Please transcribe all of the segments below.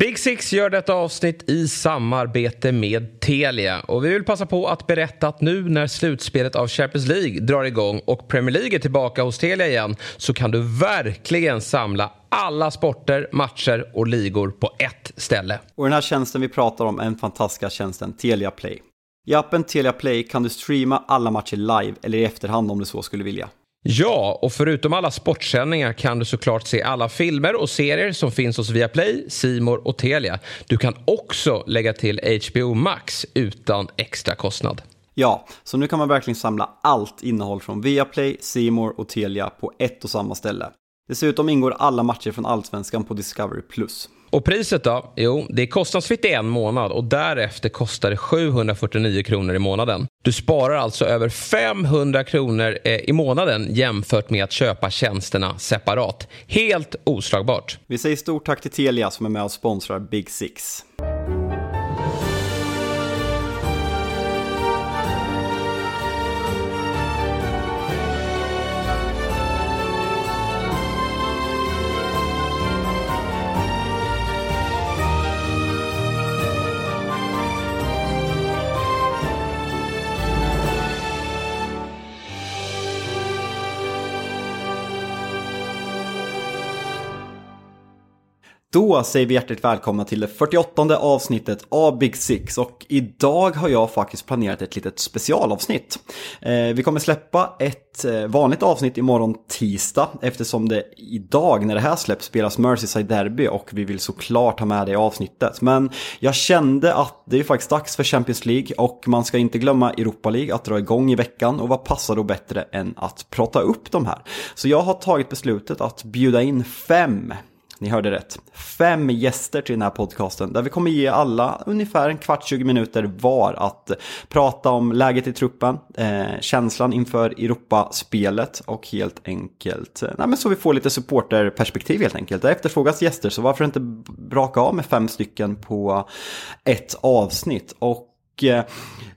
Big Six gör detta avsnitt i samarbete med Telia. Och vi vill passa på att berätta att nu när slutspelet av Champions League drar igång och Premier League är tillbaka hos Telia igen så kan du verkligen samla alla sporter, matcher och ligor på ett ställe. Och den här tjänsten vi pratar om är den fantastiska tjänsten Telia Play. I appen Telia Play kan du streama alla matcher live eller i efterhand om du så skulle vilja. Ja, och förutom alla sportsändningar kan du såklart se alla filmer och serier som finns hos Viaplay, Simor och Telia. Du kan också lägga till HBO Max utan extra kostnad. Ja, så nu kan man verkligen samla allt innehåll från Viaplay, Simor och Telia på ett och samma ställe. Dessutom ingår alla matcher från Allsvenskan på Discovery+. Och priset då? Jo, det är kostnadsfritt i en månad och därefter kostar det 749 kronor i månaden. Du sparar alltså över 500 kronor eh, i månaden jämfört med att köpa tjänsterna separat. Helt oslagbart. Vi säger stort tack till Telia som är med och sponsrar Big Six. Då säger vi hjärtligt välkomna till det 48 avsnittet av Big Six och idag har jag faktiskt planerat ett litet specialavsnitt. Eh, vi kommer släppa ett eh, vanligt avsnitt imorgon tisdag eftersom det idag när det här släpps spelas Merseyside Derby och vi vill såklart ha med det i avsnittet. Men jag kände att det är faktiskt dags för Champions League och man ska inte glömma Europa League att dra igång i veckan och vad passar då bättre än att prata upp de här. Så jag har tagit beslutet att bjuda in fem ni hörde rätt. Fem gäster till den här podcasten där vi kommer ge alla ungefär en kvart, 20 minuter var att prata om läget i truppen, eh, känslan inför Europaspelet och helt enkelt, eh, nej, men så vi får lite supporterperspektiv helt enkelt. Det efterfrågas gäster så varför inte braka av med fem stycken på ett avsnitt. Och Eh,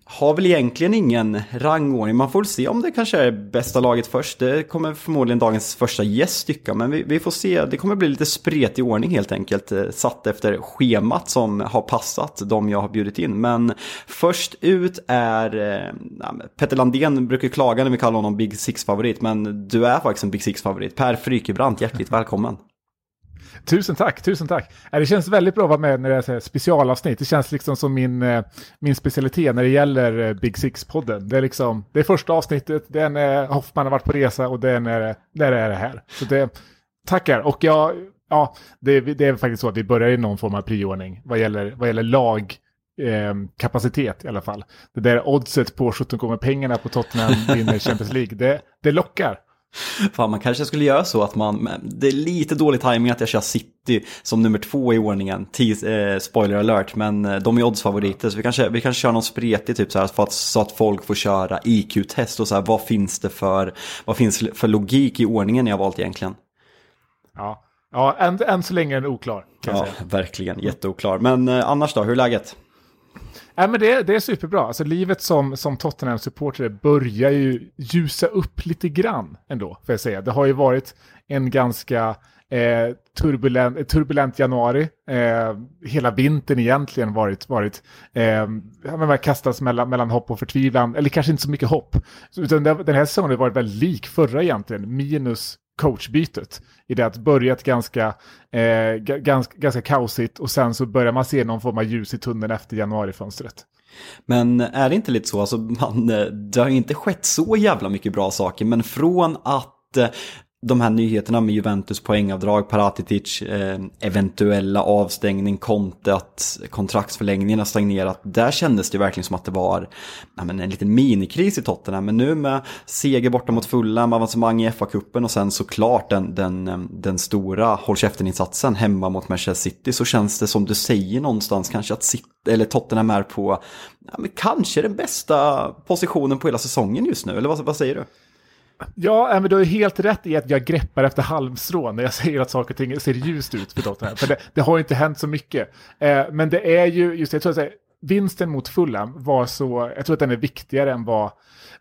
har väl egentligen ingen rangordning. Man får väl se om det kanske är bästa laget först. Det kommer förmodligen dagens första gäst tycka. Men vi, vi, får se. Det kommer bli lite spretig ordning helt enkelt. Eh, satt efter schemat som har passat de jag har bjudit in. Men först ut är... Eh, ja, Petter Landén brukar klaga när vi kallar honom Big Six-favorit. Men du är faktiskt en Big Six-favorit. Per Frykebrant, hjärtligt välkommen. Tusen tack, tusen tack. Äh, det känns väldigt bra att vara med när det är specialavsnitt. Det känns liksom som min, eh, min specialitet när det gäller eh, Big Six-podden. Det är liksom, det är första avsnittet, det är när Hoffman har varit på resa och det är när, när det är det här. Så det, tackar. Och jag, ja, det, det är faktiskt så att vi börjar i någon form av prioordning vad gäller, vad gäller lag. Eh, kapacitet i alla fall. Det där oddset på 17 gånger pengarna på Tottenham vinner Champions League, det, det lockar. Fan, man kanske skulle göra så att man, det är lite dålig timing att jag kör City som nummer två i ordningen, Tease, eh, spoiler alert, men eh, de är oddsfavoriter så vi kanske, vi kanske kör någon spretig typ så här att, så att folk får köra IQ-test och så här, vad finns det för, vad finns för logik i ordningen jag har valt egentligen? Ja, ja än, än så länge är den oklar. ja, säga. verkligen, jätteoklar. Men eh, annars då, hur är läget? Nej, men det, det är superbra. Alltså, livet som, som Tottenham-supporter börjar ju ljusa upp lite grann ändå, får jag säga. Det har ju varit en ganska eh, turbulent, eh, turbulent januari. Eh, hela vintern egentligen varit, varit eh, man kastats mellan, mellan hopp och förtvivlan, eller kanske inte så mycket hopp. Utan den här säsongen har varit väldigt lik förra egentligen, minus coachbytet. I det att börjat ganska, eh, ganska, ganska kaosigt och sen så börjar man se någon form av ljus i tunneln efter januarifönstret. Men är det inte lite så, alltså man, eh, det har inte skett så jävla mycket bra saker, men från att eh, de här nyheterna med Juventus poängavdrag, Paratitic, eh, eventuella avstängning, Conte, att kontraktsförlängningen har stagnerat. Där kändes det verkligen som att det var ja, men en liten minikris i Tottenham. Men nu med seger borta mot Fulham, avancemang i FA-cupen och sen såklart den, den, den stora håll käften-insatsen hemma mot Manchester City så känns det som du säger någonstans kanske att City, eller Tottenham är på ja, men kanske den bästa positionen på hela säsongen just nu. Eller vad, vad säger du? Ja, men du har helt rätt i att jag greppar efter halmstrån när jag säger att saker och ting ser ljust ut för Tottenham. För det, det har inte hänt så mycket. Eh, men det är ju, just det, jag tror att säga, vinsten mot Fulham var så, jag tror att den är viktigare än vad,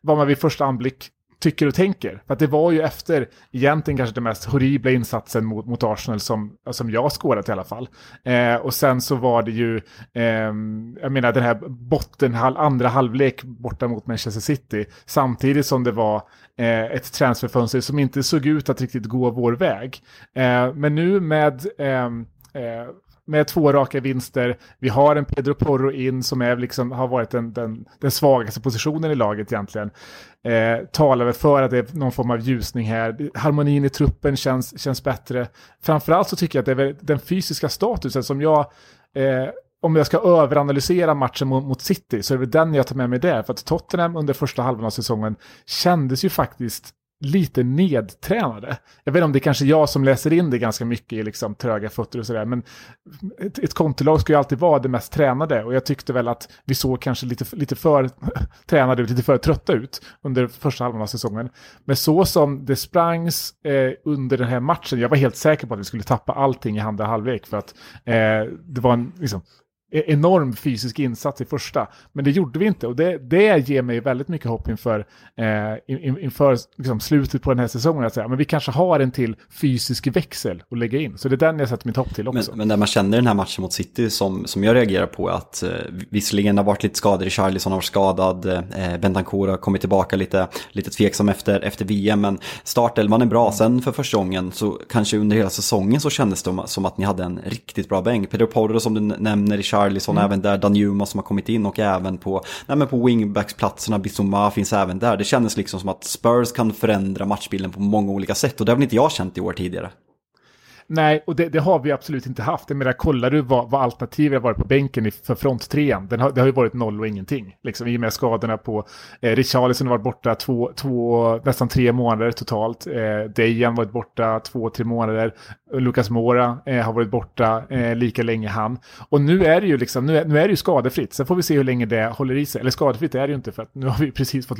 vad man vid första anblick tycker och tänker. För att det var ju efter egentligen kanske den mest horribla insatsen mot, mot Arsenal som, som jag skådat i alla fall. Eh, och sen så var det ju, eh, jag menar den här botten, andra halvlek borta mot Manchester City. Samtidigt som det var eh, ett transferfönster som inte såg ut att riktigt gå vår väg. Eh, men nu med ehm, eh, med två raka vinster. Vi har en Pedro Porro in som är liksom, har varit den, den, den svagaste positionen i laget egentligen. Eh, talar väl för att det är någon form av ljusning här. Harmonin i truppen känns, känns bättre. Framförallt så tycker jag att det är den fysiska statusen som jag eh, om jag ska överanalysera matchen mot, mot, City så är det den jag tar med mig där. För att Tottenham under första halvan av säsongen kändes ju faktiskt lite nedtränade. Jag vet inte om det är kanske jag som läser in det ganska mycket i liksom tröga fötter och sådär. Men ett, ett kontolag ska ju alltid vara det mest tränade. Och jag tyckte väl att vi såg kanske lite, lite för tränade ut, lite för trötta ut under första halvan av säsongen. Men så som det sprangs eh, under den här matchen, jag var helt säker på att vi skulle tappa allting i andra halvlek. För att eh, det var en, liksom, E-, enorm fysisk insats i första. Men det gjorde vi inte och det, det ger mig väldigt mycket hopp inför, eh, in, inför liksom, slutet på den här säsongen. Att säga. Men vi kanske har en till fysisk växel att lägga in. Så det är den jag sätter mitt hopp till också. Men, men där man känner den här matchen mot City som, som jag reagerar på är att eh, visserligen har varit lite skador, Charlison har varit skadad, eh, Bentancur har kommit tillbaka lite, lite tveksam efter, efter VM. Men startelvan är bra. Mm. Sen för första gången så kanske under hela säsongen så kändes det som att ni hade en riktigt bra bänk. Pedro Porro som du nämner i Charlison Charlison mm. även där, Danjuma som har kommit in och även på, nej men på wingbacksplatserna, Bissoma finns även där. Det kändes liksom som att Spurs kan förändra matchbilden på många olika sätt och det har väl inte jag känt i år tidigare. Nej, och det, det, har vi absolut inte haft. Jag menar, kollar du vad, vad alternativet har varit på bänken för fronttrean, den har, det har ju varit noll och ingenting. Liksom, I och med skadorna på eh, Richarlison har varit borta två, två, nästan tre månader totalt. Eh, Dejan varit borta två, tre månader. Lukas Mora eh, har varit borta eh, lika länge han. Och nu är det ju liksom, nu är, nu är det ju skadefritt. Sen får vi se hur länge det håller i sig. Eller skadefritt är det ju inte för att nu har vi precis fått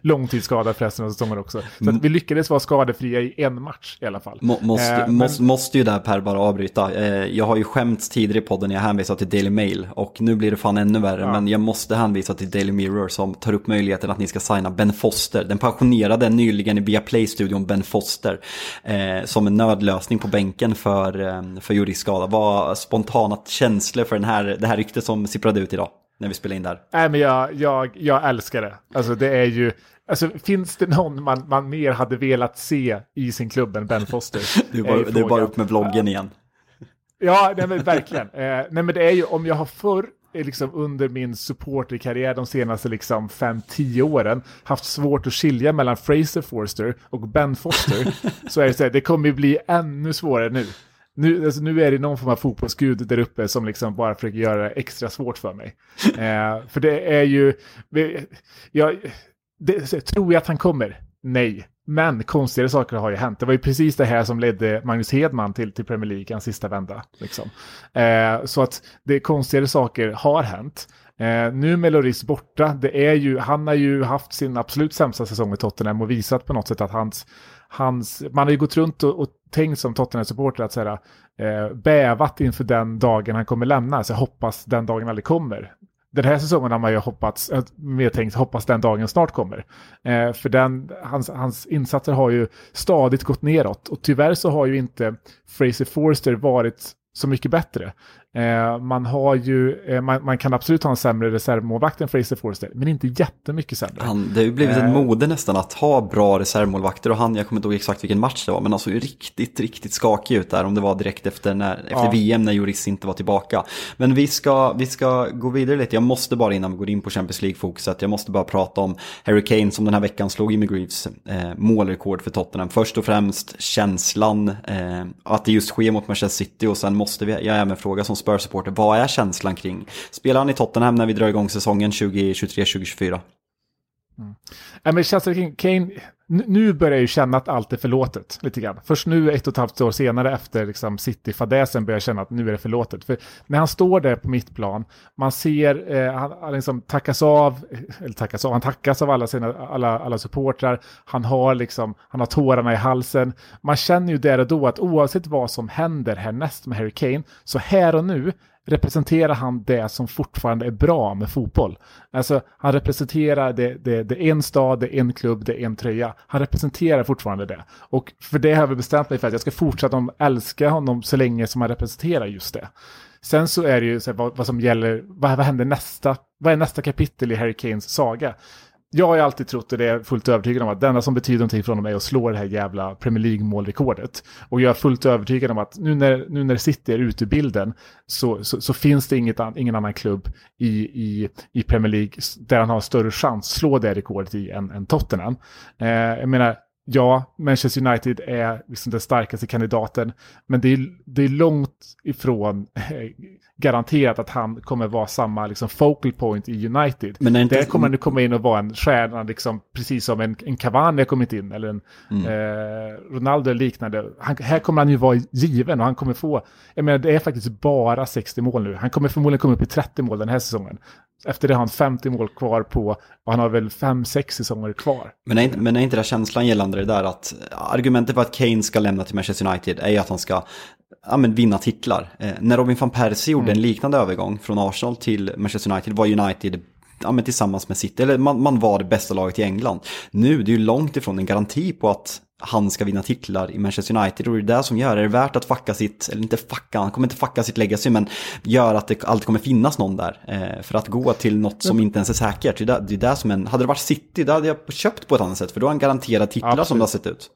långtidsskada för resten av säsongen också. Så mm. vi lyckades vara skadefria i en match i alla fall. Må, måste, eh, måste, men... måste ju där Per bara avbryta. Eh, jag har ju skämts tidigare i podden när jag hänvisat till Daily Mail och nu blir det fan ännu värre. Ja. Men jag måste hänvisa till Daily Mirror som tar upp möjligheten att ni ska signa Ben Foster. Den pensionerade nyligen i Viaplay-studion Ben Foster eh, som en nödlösning på bänken för, eh, för Juris skada. Vad spontana känslor för den här, det här ryktet som sipprade ut idag när vi spelade in där? Nej, men jag, jag, jag älskar det. Alltså det är ju, alltså finns det någon man, man mer hade velat se i sin klubb än Ben Foster? det, är bara, det är bara upp med vloggen igen. Ja, nej, men verkligen. Eh, nej, men det är ju om jag har förr liksom under min supporterkarriär de senaste liksom 5-10 åren haft svårt att skilja mellan Fraser Forster och Ben Foster så är det så här, det kommer ju bli ännu svårare nu. Nu, alltså, nu är det någon form av fotbollsgud där uppe som liksom bara försöker göra det extra svårt för mig. Eh, för det är ju, jag, det, tror jag att han kommer? Nej. Men konstigare saker har ju hänt. Det var ju precis det här som ledde Magnus Hedman till, till Premier League, en sista vända. Liksom. Eh, så att det konstigare saker har hänt. Eh, nu med Loris borta, det är ju, han har ju haft sin absolut sämsta säsong i Tottenham och visat på något sätt att hans, hans man har ju gått runt och, och tänkt som Tottenham-supporter att säga, eh, bävat inför den dagen han kommer lämna, så jag hoppas den dagen aldrig kommer den här säsongen har man ju hoppats, eh, mer tänkt hoppas den dagen snart kommer. Eh, för den, hans, hans insatser har ju stadigt gått neråt och tyvärr så har ju inte Fraser Forster varit så mycket bättre. Eh, man, har ju, eh, man, man, kan absolut ha en sämre reservmålvakt än Fraser Forster, men inte jättemycket sämre. Han, det har ju blivit eh, ett mode nästan att ha bra reservmålvakter och han, jag kommer inte ihåg exakt vilken match det var, men han såg ju riktigt, riktigt skakig ut där om det var direkt efter, när, efter ja. VM när Juris inte var tillbaka. Men vi ska, vi ska gå vidare lite, jag måste bara innan vi går in på Champions League-fokuset, jag måste bara prata om Harry Kane som den här veckan slog Jimmy Greaves eh, målrekord för Tottenham. Först och främst känslan eh, att det just sker mot Manchester City och sen måste vi, jag även fråga som Spurs-supporter, vad är känslan kring? Spelar han i Tottenham när vi drar igång säsongen 2023-2024? Mm. Ja, men känslan kring Kane, nu börjar jag ju känna att allt är förlåtet lite grann. Först nu, ett och ett halvt år senare efter liksom, City-fadäsen, börjar jag känna att nu är det förlåtet. För när han står där på mittplan, man ser, eh, han, han liksom tackas av, eh, eller tackas av, han tackas av alla, sina, alla, alla supportrar, han har, liksom, han har tårarna i halsen. Man känner ju där och då att oavsett vad som händer härnäst med Harry Kane, så här och nu representerar han det som fortfarande är bra med fotboll. Alltså han representerar det, det, det är en stad, det är en klubb, det är en tröja. Han representerar fortfarande det. Och för det har vi bestämt mig för att jag ska fortsätta älska honom så länge som han representerar just det. Sen så är det ju så här, vad, vad, som gäller, vad, vad händer nästa, vad är nästa kapitel i Harry Kanes saga? Jag har ju alltid trott, och det är fullt övertygad om, att det enda som betyder någonting för honom är att slå det här jävla Premier League-målrekordet. Och jag är fullt övertygad om att nu när, nu när City är ute ur bilden så, så, så, finns det inget, ingen annan klubb i, i, i Premier League där han har större chans att slå det rekordet i än, än Tottenham. Eh, jag menar, ja, Manchester United är liksom den starkaste kandidaten, men det är, det är långt ifrån eh, garanterat att han kommer vara samma liksom, focal point i United. Men inte... Där kommer han komma in och vara en stjärna, liksom, precis som en, en Cavani har kommit in, eller en mm. eh, Ronaldo liknande. Han, här kommer han ju vara given och han kommer få, jag menar det är faktiskt bara 60 mål nu. Han kommer förmodligen komma upp i 30 mål den här säsongen. Efter det har han 50 mål kvar på och han har väl 5-6 säsonger kvar. Men är, inte, men är inte det känslan gällande det där att argumentet för att Kane ska lämna till Manchester United är att han ska ja, men vinna titlar. Eh, när Robin van Persie gjorde mm. en liknande övergång från Arsenal till Manchester United var United ja, men tillsammans med City, eller man, man var det bästa laget i England. Nu, det är ju långt ifrån en garanti på att han ska vinna titlar i Manchester United och det är det som gör det. Det värt att fucka sitt, eller inte fucka, han kommer inte fucka sitt legacy men gör att det alltid kommer finnas någon där. Eh, för att gå till något som inte ens är säkert. Det är det, det är som en, hade det varit City, då hade jag köpt på ett annat sätt för då har han garanterat titlar Absolut. som det har sett ut.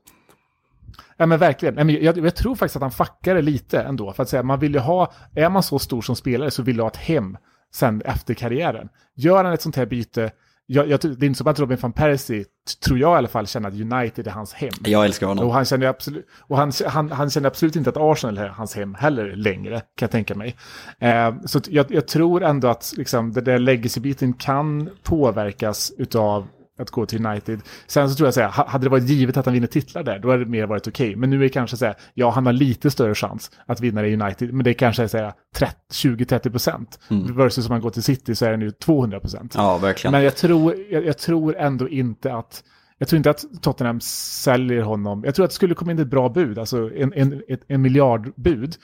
Ja men verkligen. Jag, jag, tror faktiskt att han fuckar det lite ändå. För att säga, man vill ju ha, är man så stor som spelare så vill du ha ett hem sen efter karriären. Gör han ett sånt här byte, jag, jag, det är inte som att Robin van Persie, tror jag i alla fall, känner att United är hans hem. Jag älskar honom. Och han känner absolut, och han, han, han känner absolut inte att Arsenal är hans hem heller längre, kan jag tänka mig. Eh, så jag, jag, tror ändå att liksom, det där legacy-biten kan påverkas utav att gå till United. Sen så tror jag så här, hade det varit givet att han vinner titlar där, då hade det mer varit okej. Okay. Men nu är det kanske så här, ja han har lite större chans att vinna det i United, men det är kanske så 20-30 procent. Mm. Versus om man går till City så är det nu 200 procent. Ja, verkligen. Men jag tror, jag, jag, tror ändå inte att, jag tror inte att Tottenham säljer honom. Jag tror att det skulle komma in ett bra bud, alltså en, en, ett, en miljardbud.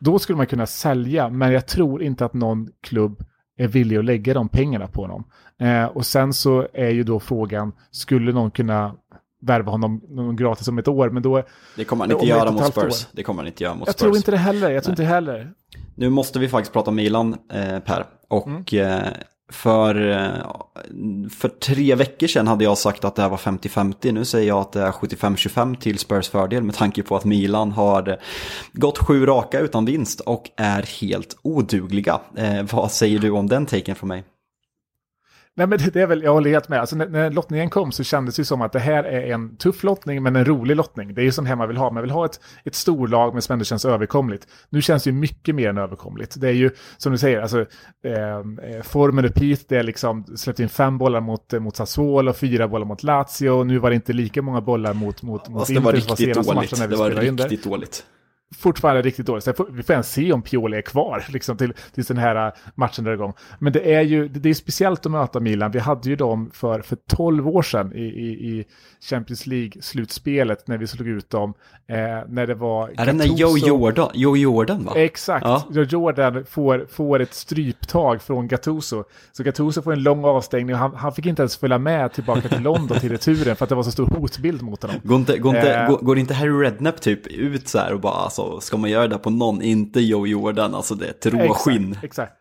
Då skulle man kunna sälja, men jag tror inte att någon klubb är villig att lägga de pengarna på honom. Eh, och sen så är ju då frågan, skulle någon kunna värva honom någon gratis om ett år? Men då, det kommer han inte göra mot Spurs. År. Det kommer han inte göra mot jag Spurs. Jag tror inte det heller. Jag tror Nej. inte heller. Nu måste vi faktiskt prata Milan, eh, Per. Och mm. eh, för, eh, för tre veckor sedan hade jag sagt att det här var 50-50. Nu säger jag att det är 75-25 till Spurs fördel med tanke på att Milan har gått sju raka utan vinst och är helt odugliga. Eh, vad säger du om den taken från mig? Nej men det, är väl, jag håller helt med. Alltså, när, när, lottningen kom så kändes det som att det här är en tuff lottning men en rolig lottning. Det är ju som hemma vill ha. Man vill ha ett, ett storlag men som ändå känns överkomligt. Nu känns det ju mycket mer än överkomligt. Det är ju som du säger, alltså ehm, eh, formen repeat, det är liksom släppt in fem bollar mot, mot Sassuolo och fyra bollar mot Lazio. Nu var det inte lika många bollar mot, mot, mot Inter. Det var riktigt dåligt. Det var riktigt dåligt fortfarande riktigt dåligt. Så vi får ens se om Pioli är kvar liksom, till, tills den här äh, matchen drar igång. Men det är ju det är speciellt att möta Milan. Vi hade ju dem för, för 12 år sedan i, i, i Champions League-slutspelet när vi slog ut dem. Eh, när det var... Är det när Joe Jordan, Joe Jordan va? Exakt. Ja. Joe Jordan får, får ett stryptag från Gattuso. Så Gattuso får en lång avstängning och han, han fick inte ens följa med tillbaka till London till returen för att det var så stor hotbild mot honom. Går inte, går inte, eh, går, går inte Harry Redknapp typ ut så här och bara alltså, Alltså, ska man göra det på någon, inte Joe Jordan, alltså det är ett råskinn. Exakt, exakt.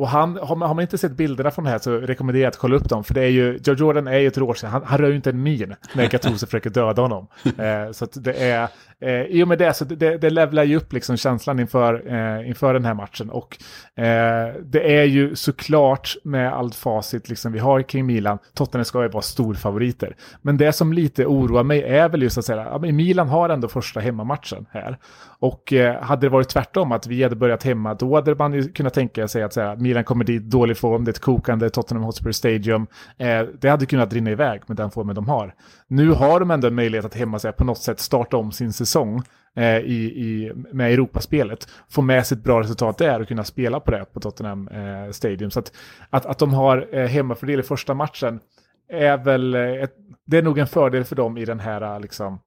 Och han, har, man, har man inte sett bilderna från det här så rekommenderar jag att kolla upp dem. För det är ju, Joe Jordan är ju ett råskinn, han, han rör ju inte en min när Gattuso försöker döda honom. Eh, så det är, eh, i och med det så det, det levlar ju upp liksom känslan inför, eh, inför den här matchen. Och eh, det är ju såklart med allt facit liksom vi har kring Milan, Tottenham ska ju vara storfavoriter. Men det som lite oroar mig är väl just att säga, ja, Milan har ändå första hemmamatchen här. Och eh, hade det varit tvärtom, att vi hade börjat hemma, då hade man ju kunnat tänka sig att säga, Milan kommer dit dålig form, det är ett kokande Tottenham Hotspur Stadium. Eh, det hade kunnat rinna iväg med den formen de har. Nu har de ändå en möjlighet att hemma sig på något sätt starta om sin säsong eh, i, i, med Europaspelet. Få med sig ett bra resultat där och kunna spela på det på Tottenham eh, Stadium. Så att, att, att de har eh, hemmafördel i första matchen är väl, eh, ett, det är nog en fördel för dem i den här liksom, eh,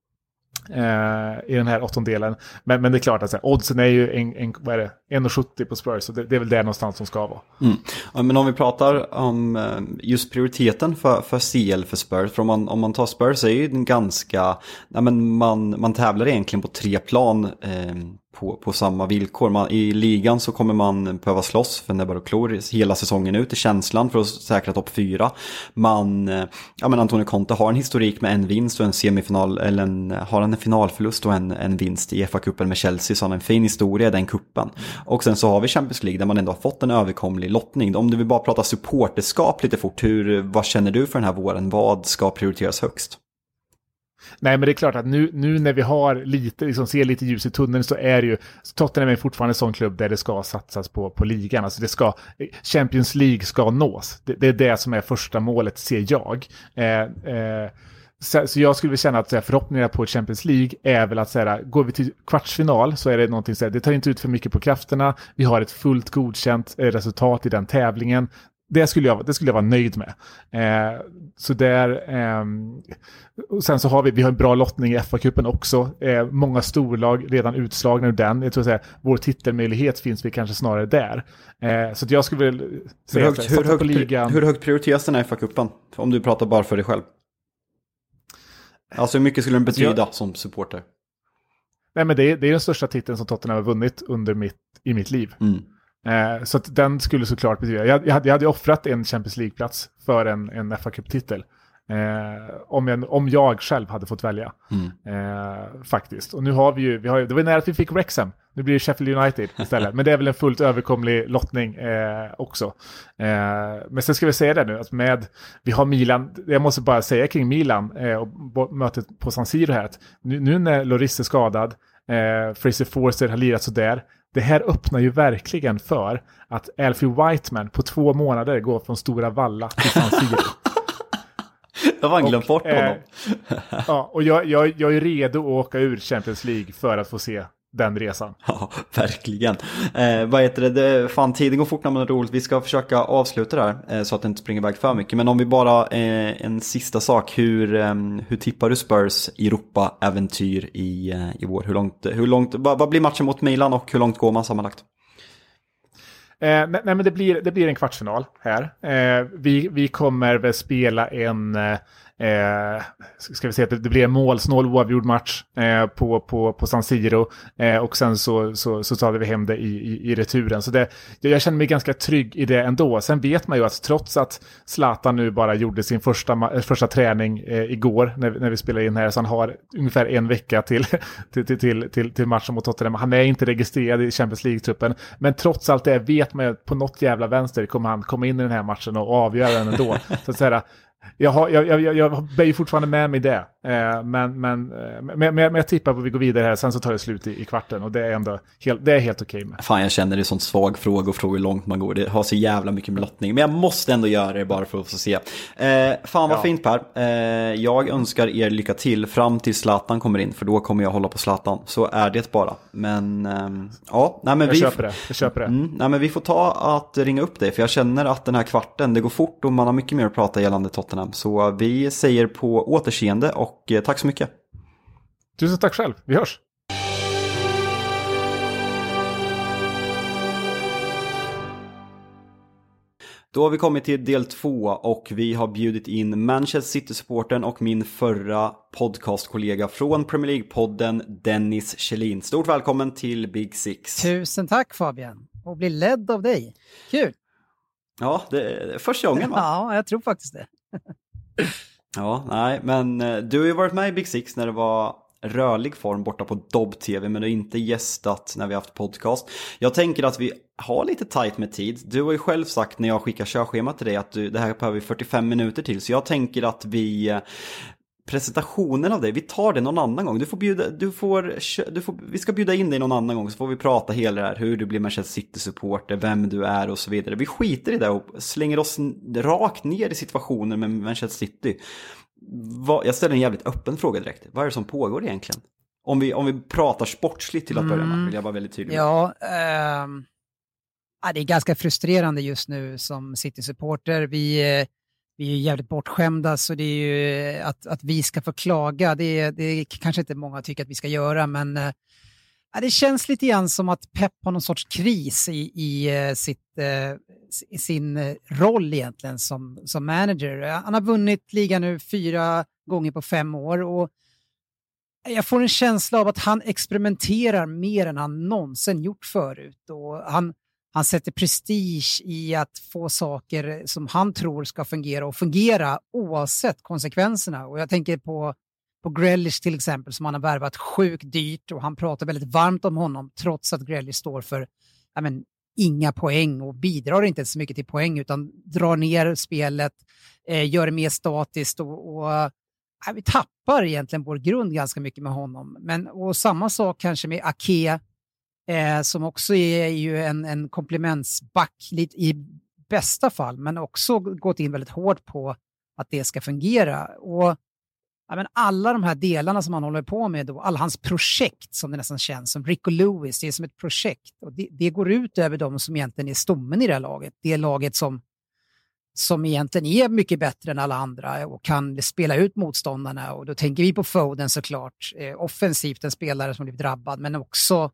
Eh, i den här åttondelen. Men, men det är klart att så här, oddsen är ju 1,70 på Spurs, så det, det, är väl där någonstans som ska vara. Mm. Ja, men om vi pratar om eh, just prioriteten för, för CL för Spurs, för om man, om man tar Spurs så är ju den ganska, nej men man, man tävlar egentligen på tre plan. Eh, på, på samma villkor. Man, I ligan så kommer man behöva slåss för näbbar och klor hela säsongen ut i känslan för att säkra topp fyra. Man, eh, ja men Antonio Conte har en historik med en vinst och en semifinal, eller en, har han en finalförlust och en, en vinst i FA-cupen med Chelsea så har han en fin historia i den kuppen. Och sen så har vi Champions League där man ändå har fått en överkomlig lottning. Om du vill bara prata supporterskap lite fort, hur, vad känner du för den här våren? Vad ska prioriteras högst? Nej, men det är klart att nu, nu när vi har lite, liksom ser lite ljus i tunneln så är det ju, Tottenham är fortfarande en sån klubb där det ska satsas på, på ligan. Alltså det ska, Champions League ska nås. Det, det är det som är första målet, ser jag. Eh, eh, så, så, jag skulle känna att så här, förhoppningarna på Champions League är väl att så här, går vi till kvartsfinal så är det någonting så här, det tar inte ut för mycket på krafterna. Vi har ett fullt godkänt eh, resultat i den tävlingen det skulle jag, det skulle jag vara nöjd med. Eh, så där, eh, och sen så har vi, vi har en bra lottning i FA-cupen också. Eh, många storlag redan utslagna ur den. Jag tror att vår titelmöjlighet finns vi kanske snarare där. Eh, så jag skulle väl säga hur högt, hur, högt, ligan. hur högt prioriteras den här FA-cupen? Om du pratar bara för dig själv. Alltså hur mycket skulle den betyda jag, som supporter? Nej men det är, det är den största titeln som Tottenham har vunnit under mitt, i mitt liv. Mm. Eh, så att den skulle såklart betyda, jag, jag, hade, jag hade offrat en Champions League-plats för en, en fa Cup-titel. Eh, om, jag, om jag själv hade fått välja. Mm. Eh, faktiskt. Och nu har vi ju, vi har, det var nära att vi fick Wrexham. Nu blir det Sheffield United istället. men det är väl en fullt överkomlig lottning eh, också. Eh, men sen ska vi säga det nu, att med, vi har Milan, jag måste bara säga kring Milan eh, och mötet på San Siro här, att nu, nu när Loris är skadad, eh, Fraser Forster har lirat sådär, det här öppnar ju verkligen för att Alfie Whiteman på två månader går från Stora Valla till San Siro. Jag har glömt bort honom. Eh, ja, och jag, jag, jag är redo att åka ur Champions League för att få se den resan. Ja, verkligen. Eh, vad heter det? det? Fan, tiden går fort när man är roligt. Vi ska försöka avsluta det här eh, så att det inte springer iväg för mycket. Men om vi bara, eh, en sista sak. Hur, eh, hur tippar du Spurs Europa-äventyr i, eh, i vår? Hur långt, hur långt, vad, vad blir matchen mot Milan och hur långt går man sammanlagt? Eh, nej, nej, men det blir, det blir en kvartsfinal här. Eh, vi, vi kommer väl spela en, eh, Eh, ska vi säga att det blir en målsnål oavgjord match eh, på, på, på San Siro. Eh, och sen så, så, så tar vi hem det i, i, i returen. Så det, jag känner mig ganska trygg i det ändå. Sen vet man ju att trots att Zlatan nu bara gjorde sin första, första träning eh, igår när, när vi spelade in här, så han har ungefär en vecka till, till, till, till, till, till matchen mot Tottenham. Han är inte registrerad i Champions League-truppen. Men trots allt det vet man ju att på något jävla vänster kommer han komma in i den här matchen och avgöra den ändå. så att säga, jag, har, jag, jag, jag bär fortfarande med mig det. Eh, men, men, eh, men, men, men jag tippar på att vi går vidare här, sen så tar det slut i, i kvarten. Och det är ändå helt, det är helt okej okay med. Fan, jag känner det är sån svag fråga och fråga hur långt man går. Det har så jävla mycket med lottning. Men jag måste ändå göra det bara för att få se. Eh, fan vad ja. fint Per. Eh, jag önskar er lycka till fram till Zlatan kommer in. För då kommer jag hålla på Zlatan. Så är det bara. Men eh, ja, nej men jag vi... Köper det. Jag köper det. Mm, nej men vi får ta att ringa upp dig. För jag känner att den här kvarten, det går fort och man har mycket mer att prata gällande Tottenham. Så vi säger på återseende och eh, tack så mycket. Tusen tack själv. Vi hörs. Då har vi kommit till del två och vi har bjudit in Manchester City-supporten och min förra podcastkollega från Premier League-podden Dennis Kjellin. Stort välkommen till Big Six. Tusen tack Fabian. Och bli ledd av dig. Kul! Ja, det är första gången va? Ja, jag tror faktiskt det. ja, nej, men eh, du har ju varit med i Big Six när det var rörlig form borta på Dobb-TV men du har inte gästat när vi haft podcast. Jag tänker att vi har lite tajt med tid. Du har ju själv sagt när jag skickar körschema till dig att du, det här behöver vi 45 minuter till så jag tänker att vi eh, presentationen av dig, vi tar det någon annan gång. Du får bjuda, du får, du får, vi ska bjuda in dig någon annan gång så får vi prata hela det här, hur du blir Manchester City-supporter, vem du är och så vidare. Vi skiter i det och slänger oss rakt ner i situationen med Manchester City jag ställer en jävligt öppen fråga direkt. Vad är det som pågår egentligen? Om vi, om vi pratar sportsligt till att börja med, mm. vill jag vara väldigt tydlig. Ja, eh, det är ganska frustrerande just nu som City-supporter. Vi, vi är jävligt bortskämda så det är ju eh, att, att vi ska få klaga, det, det kanske inte många tycker att vi ska göra, men äh, det känns lite grann som att Pep har någon sorts kris i, i, eh, sitt, äh, i sin roll egentligen som, som manager. Han har vunnit ligan nu fyra gånger på fem år och jag får en känsla av att han experimenterar mer än han någonsin gjort förut. Och han, han sätter prestige i att få saker som han tror ska fungera och fungera oavsett konsekvenserna. Och jag tänker på, på Grealish till exempel som han har värvat sjukt dyrt och han pratar väldigt varmt om honom trots att Grealish står för men, inga poäng och bidrar inte så mycket till poäng utan drar ner spelet, eh, gör det mer statiskt och, och vi tappar egentligen vår grund ganska mycket med honom. Men, och samma sak kanske med Ake, eh, som också är ju en, en komplementsback i bästa fall, men också gått in väldigt hårt på att det ska fungera. Och ja, men alla de här delarna som han håller på med, då, alla hans projekt som det nästan känns som, Rick och Lewis, det är som ett projekt. Och det, det går ut över de som egentligen är stommen i det här laget. Det är laget som som egentligen är mycket bättre än alla andra och kan spela ut motståndarna. Och då tänker vi på Foden såklart, eh, offensivt en spelare som blivit drabbad, men också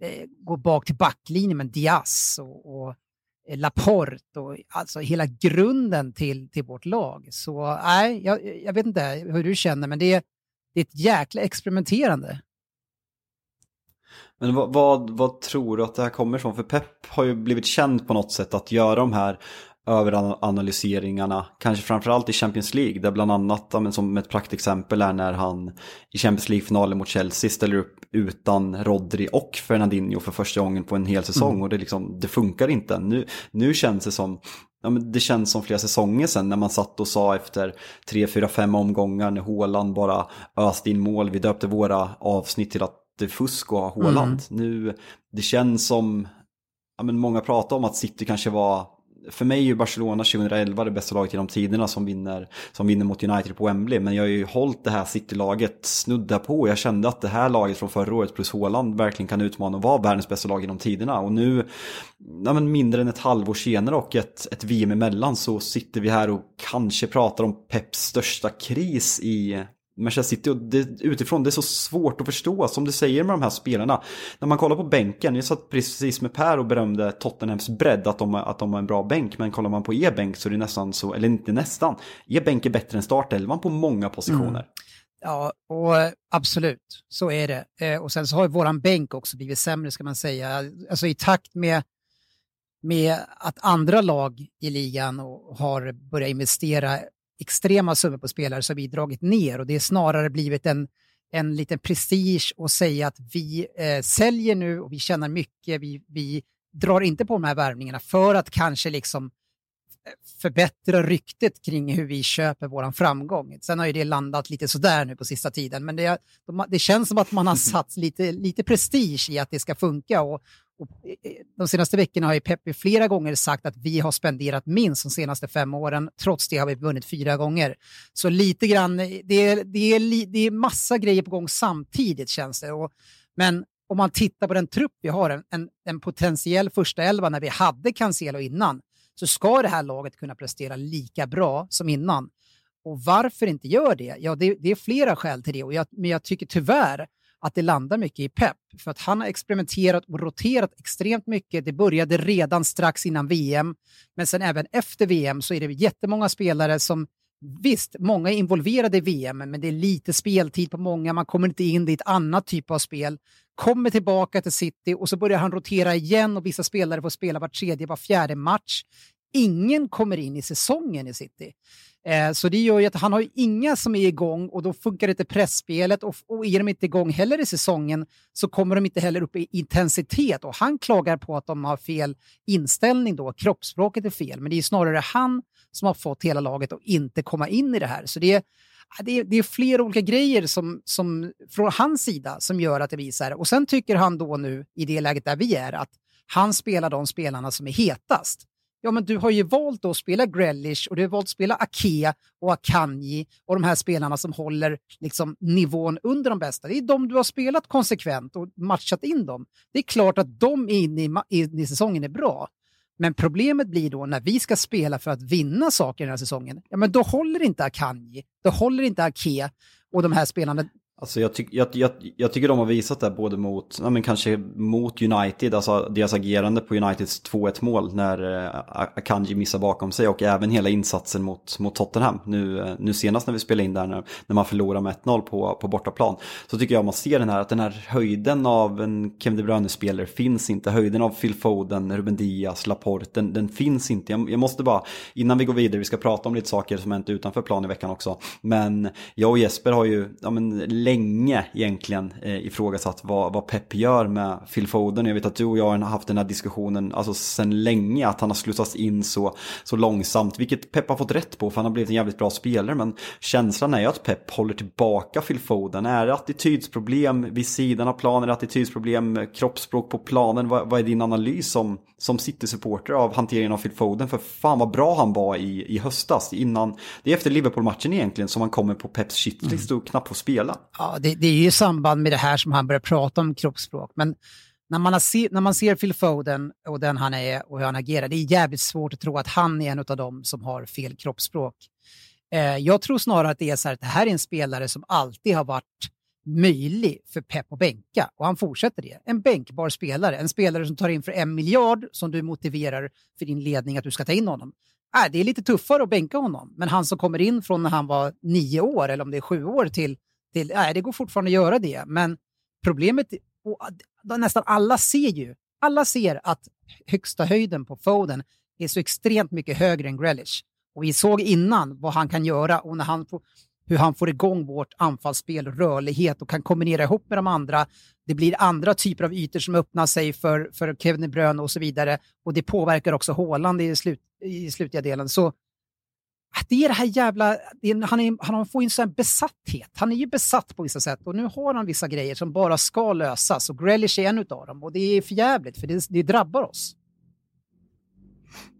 Eh, gå bak till backlinjen med Diaz och, och eh, Laporte och alltså hela grunden till, till vårt lag. Så nej, jag, jag vet inte hur du känner, men det är, det är ett jäkla experimenterande. Men vad, vad, vad, tror du att det här kommer ifrån? För Pep har ju blivit känd på något sätt att göra de här överanalyseringarna, kanske framförallt i Champions League, där bland annat, men som ett praktexempel är när han i Champions League-finalen mot Chelsea ställer upp utan Rodri och Fernandinho för första gången på en hel säsong mm. och det, liksom, det funkar inte. Nu, nu känns det som Ja, men det känns som flera säsonger sedan när man satt och sa efter tre, fyra, fem omgångar när Håland bara öste in mål. Vi döpte våra avsnitt till att det är fusk och ha Håland. Mm. Nu, det känns som, ja, men många pratar om att City kanske var för mig är ju Barcelona 2011 det bästa laget genom tiderna som vinner, som vinner mot United på Wembley. Men jag har ju hållit det här City-laget snudda på. Jag kände att det här laget från förra året plus Håland verkligen kan utmana och vara världens bästa lag genom tiderna. Och nu, ja, men mindre än ett halvår senare och ett, ett VM emellan så sitter vi här och kanske pratar om Peps största kris i Manchester City och det, utifrån det är så svårt att förstå som du säger med de här spelarna. När man kollar på bänken, jag satt precis med Per och berömde Tottenhams bredd att de, att de har en bra bänk. Men kollar man på e-bänk så är det nästan så, eller inte nästan, e-bänk är bättre än startelvan på många positioner. Mm. Ja, och eh, absolut, så är det. Eh, och sen så har ju våran bänk också blivit sämre ska man säga. Alltså i takt med, med att andra lag i ligan har börjat investera extrema summor på spelare har vi dragit ner. Och det är snarare blivit en, en liten prestige att säga att vi eh, säljer nu och vi tjänar mycket, vi, vi drar inte på de här värvningarna för att kanske liksom eh, förbättra ryktet kring hur vi köper våran framgång. Sen har ju det landat lite sådär nu på sista tiden, men det, det känns som att man har satt lite, lite prestige i att det ska funka. Och, och eh, eh, de senaste veckorna har ju Peppi flera gånger sagt att vi har spenderat minst de senaste fem åren. Trots det har vi vunnit fyra gånger. Så lite grann, eh, det är, det är, det är massa grejer på gång samtidigt känns det. Och, men om man tittar på den trupp vi har, en, en, en potentiell första elva när vi hade Cancelo innan, så ska det här laget kunna prestera lika bra som innan. Och varför inte gör det? Ja, det, det är flera skäl till det. Och jag, men jag tycker tyvärr att det landar mycket i Pep. För att han har experimenterat och roterat extremt mycket. Det började redan strax innan VM, men sen även efter VM så är det jättemånga spelare som Visst, många är involverade i VM, men det är lite speltid på många. Man kommer inte in, det är ett annat typ av spel. Kommer tillbaka till City och så börjar han rotera igen och vissa spelare får spela var tredje, var fjärde match. Ingen kommer in i säsongen i City. Eh, så det gör ju att han har inga som är igång och då funkar inte pressspelet och, och är de inte igång heller i säsongen så kommer de inte heller upp i intensitet och han klagar på att de har fel inställning då, kroppsspråket är fel, men det är snarare han som har fått hela laget att inte komma in i det här. Så det är, det är, det är flera olika grejer som, som, från hans sida som gör att det blir så här. Och sen tycker han då nu, i det läget där vi är, att han spelar de spelarna som är hetast ja men du har ju valt att spela Grealish och du har valt att spela Ake och Akanji och de här spelarna som håller liksom, nivån under de bästa. Det är de du har spelat konsekvent och matchat in dem. Det är klart att de in i, in i säsongen är bra. Men problemet blir då när vi ska spela för att vinna saker den här säsongen, ja men då håller inte Akanji, då håller inte Ake och de här spelarna Alltså jag, ty jag, jag, jag, tycker de har visat det både mot, ja men kanske mot United, alltså deras agerande på Uniteds 2-1 mål när eh, Akanji missar bakom sig och även hela insatsen mot, mot Tottenham. Nu, eh, nu senast när vi spelade in där när, när man förlorar med 1-0 på, på bortaplan. Så tycker jag man ser den här, att den här höjden av en Kevin De Bruyne-spelare finns inte. Höjden av Phil Foden, Ruben Diaz, Laporte, den, den finns inte. Jag, jag, måste bara, innan vi går vidare, vi ska prata om lite saker som hänt utanför plan i veckan också. Men jag och Jesper har ju, ja men länge egentligen eh, ifrågasatt vad, vad Pep gör med Phil Foden. Jag vet att du och jag har haft den här diskussionen alltså sedan länge att han har slussats in så, så långsamt. Vilket Pep har fått rätt på för han har blivit en jävligt bra spelare. Men känslan är ju att Pep håller tillbaka Phil Foden. Är det attitydsproblem vid sidan av planen? Är det attitydsproblem, kroppsspråk på planen? Vad, vad är din analys som, som City-supporter av hanteringen av Phil Foden? För fan vad bra han var i, i höstas innan. Det är efter Liverpool-matchen egentligen som han kommer på Peps shitlist och knappt får spela. Ja, det, det är ju i samband med det här som han börjar prata om kroppsspråk. Men när man, se, när man ser Phil Foden och den han är och hur han agerar, det är jävligt svårt att tro att han är en av dem som har fel kroppsspråk. Eh, jag tror snarare att det är så här att det här är en spelare som alltid har varit möjlig för Pep att bänka och han fortsätter det. En bänkbar spelare, en spelare som tar in för en miljard som du motiverar för din ledning att du ska ta in honom. Äh, det är lite tuffare att bänka honom, men han som kommer in från när han var nio år eller om det är sju år till till, nej, det går fortfarande att göra det, men problemet, och nästan alla ser ju, alla ser att högsta höjden på Foden är så extremt mycket högre än Grealish. Och vi såg innan vad han kan göra och när han får, hur han får igång vårt anfallsspel, rörlighet och kan kombinera ihop med de andra. Det blir andra typer av ytor som öppnar sig för, för Kevin Bruyne och så vidare. Och det påverkar också Håland i, slut, i slutliga delen. Så det är det här jävla... Han, är, han får ju en sån besatthet. Han är ju besatt på vissa sätt och nu har han vissa grejer som bara ska lösas och Grealish är en av dem och det är förjävligt för det, det drabbar oss.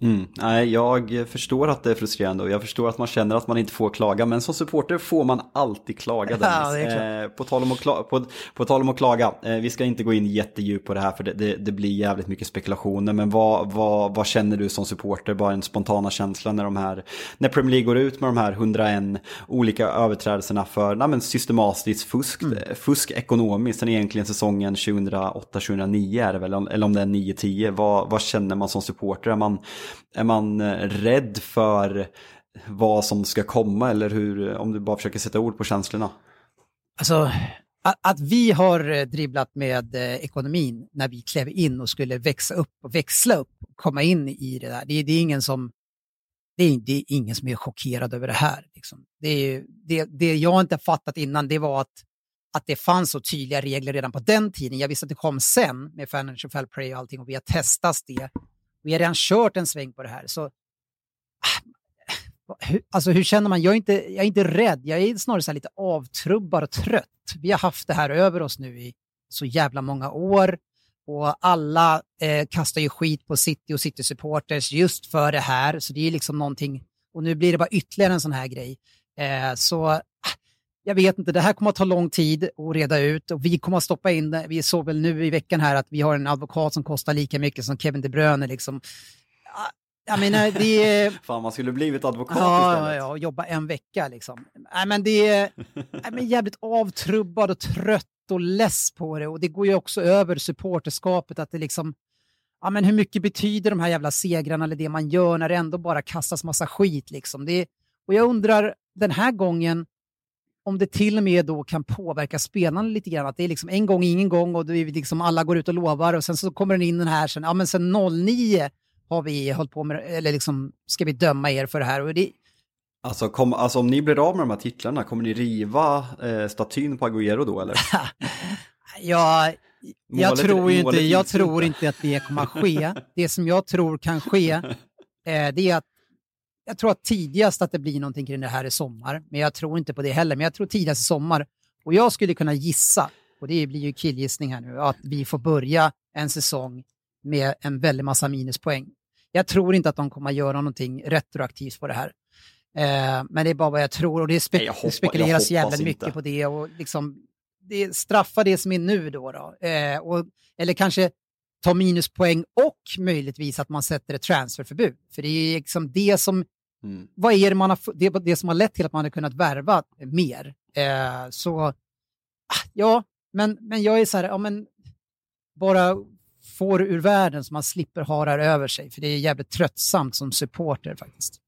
Mm. Nej, jag förstår att det är frustrerande och jag förstår att man känner att man inte får klaga. Men som supporter får man alltid klaga Ja, eh, på, tal om att klaga, på, på tal om att klaga, eh, vi ska inte gå in jättedjupt på det här för det, det, det, blir jävligt mycket spekulationer. Men vad, vad, vad känner du som supporter, bara en spontana känsla när, de här, när Premier League går ut med de här 101 olika överträdelserna för nej, men systematiskt fusk, mm. fusk ekonomiskt. Sen egentligen säsongen 2008-2009 är det väl, eller om det är 9-10. Vad, vad känner man som supporter? Är man är man eh, rädd för vad som ska komma eller hur, om du bara försöker sätta ord på känslorna? Alltså, att vi har eh, dribblat med eh, ekonomin när vi klev in och skulle växa upp och växla upp och komma in i det där, det, det är ingen som det är, det är, ingen som är chockerad över det här. Liksom. Det, är, det, det jag inte fattat innan det var att, att det fanns så tydliga regler redan på den tiden. Jag visste att det kom sen med Financial Fair Play och allting och vi har testat det vi har redan kört en sväng på det här. Så, ah, alltså hur känner man? Jag är inte, jag är inte rädd, jag är snarare så lite avtrubbad och trött. Vi har haft det här över oss nu i så jävla många år och alla eh, kastar ju skit på City och City-supporters just för det här. Så det är liksom någonting, och nu blir det bara ytterligare en sån här grej. Eh, så ah, jag vet inte, det här kommer att ta lång tid att reda ut och vi kommer att stoppa in det. Vi såg väl nu i veckan här att vi har en advokat som kostar lika mycket som Kevin De Bruyne. Liksom. Jag menar, det är... Fan, man skulle blivit advokat ja, istället. Ja, och jobba en vecka liksom. Nej, men det är men jävligt avtrubbad och trött och less på det. Och det går ju också över supporterskapet att det liksom... Ja, men hur mycket betyder de här jävla segrarna eller det man gör när det ändå bara kastas massa skit liksom? Det, och jag undrar den här gången, om det till och med då kan påverka spelarna lite grann. Att det är liksom en gång, ingen gång och det är liksom alla går ut och lovar och sen så kommer den in den här sen, ja men sen 09 har vi hållit på med, eller liksom ska vi döma er för det här. Och det... Alltså, kom, alltså om ni blir av med de här titlarna, kommer ni riva eh, statyn på Agüero då eller? ja, jag, tror, inte, jag tror inte att det kommer att ske. Det som jag tror kan ske, eh, det är att jag tror att tidigast att det blir någonting kring det här i sommar, men jag tror inte på det heller. Men jag tror tidigast i sommar. Och jag skulle kunna gissa, och det blir ju killgissning här nu, att vi får börja en säsong med en väldig massa minuspoäng. Jag tror inte att de kommer att göra någonting retroaktivt på det här. Eh, men det är bara vad jag tror och det, spe Nej, hoppa, spekuleras jävligt mycket inte. på det. Och liksom, det straffar det som är nu då. då. Eh, och, eller kanske ta minuspoäng och möjligtvis att man sätter ett transferförbud. För det är liksom det som, mm. vad är det, man har, det, det som har lett till att man har kunnat värva eh, mer. Eh, så, ah, ja, men, men jag är så här, ja men bara får ur världen så man slipper ha det här över sig. För det är jävligt tröttsamt som supporter faktiskt.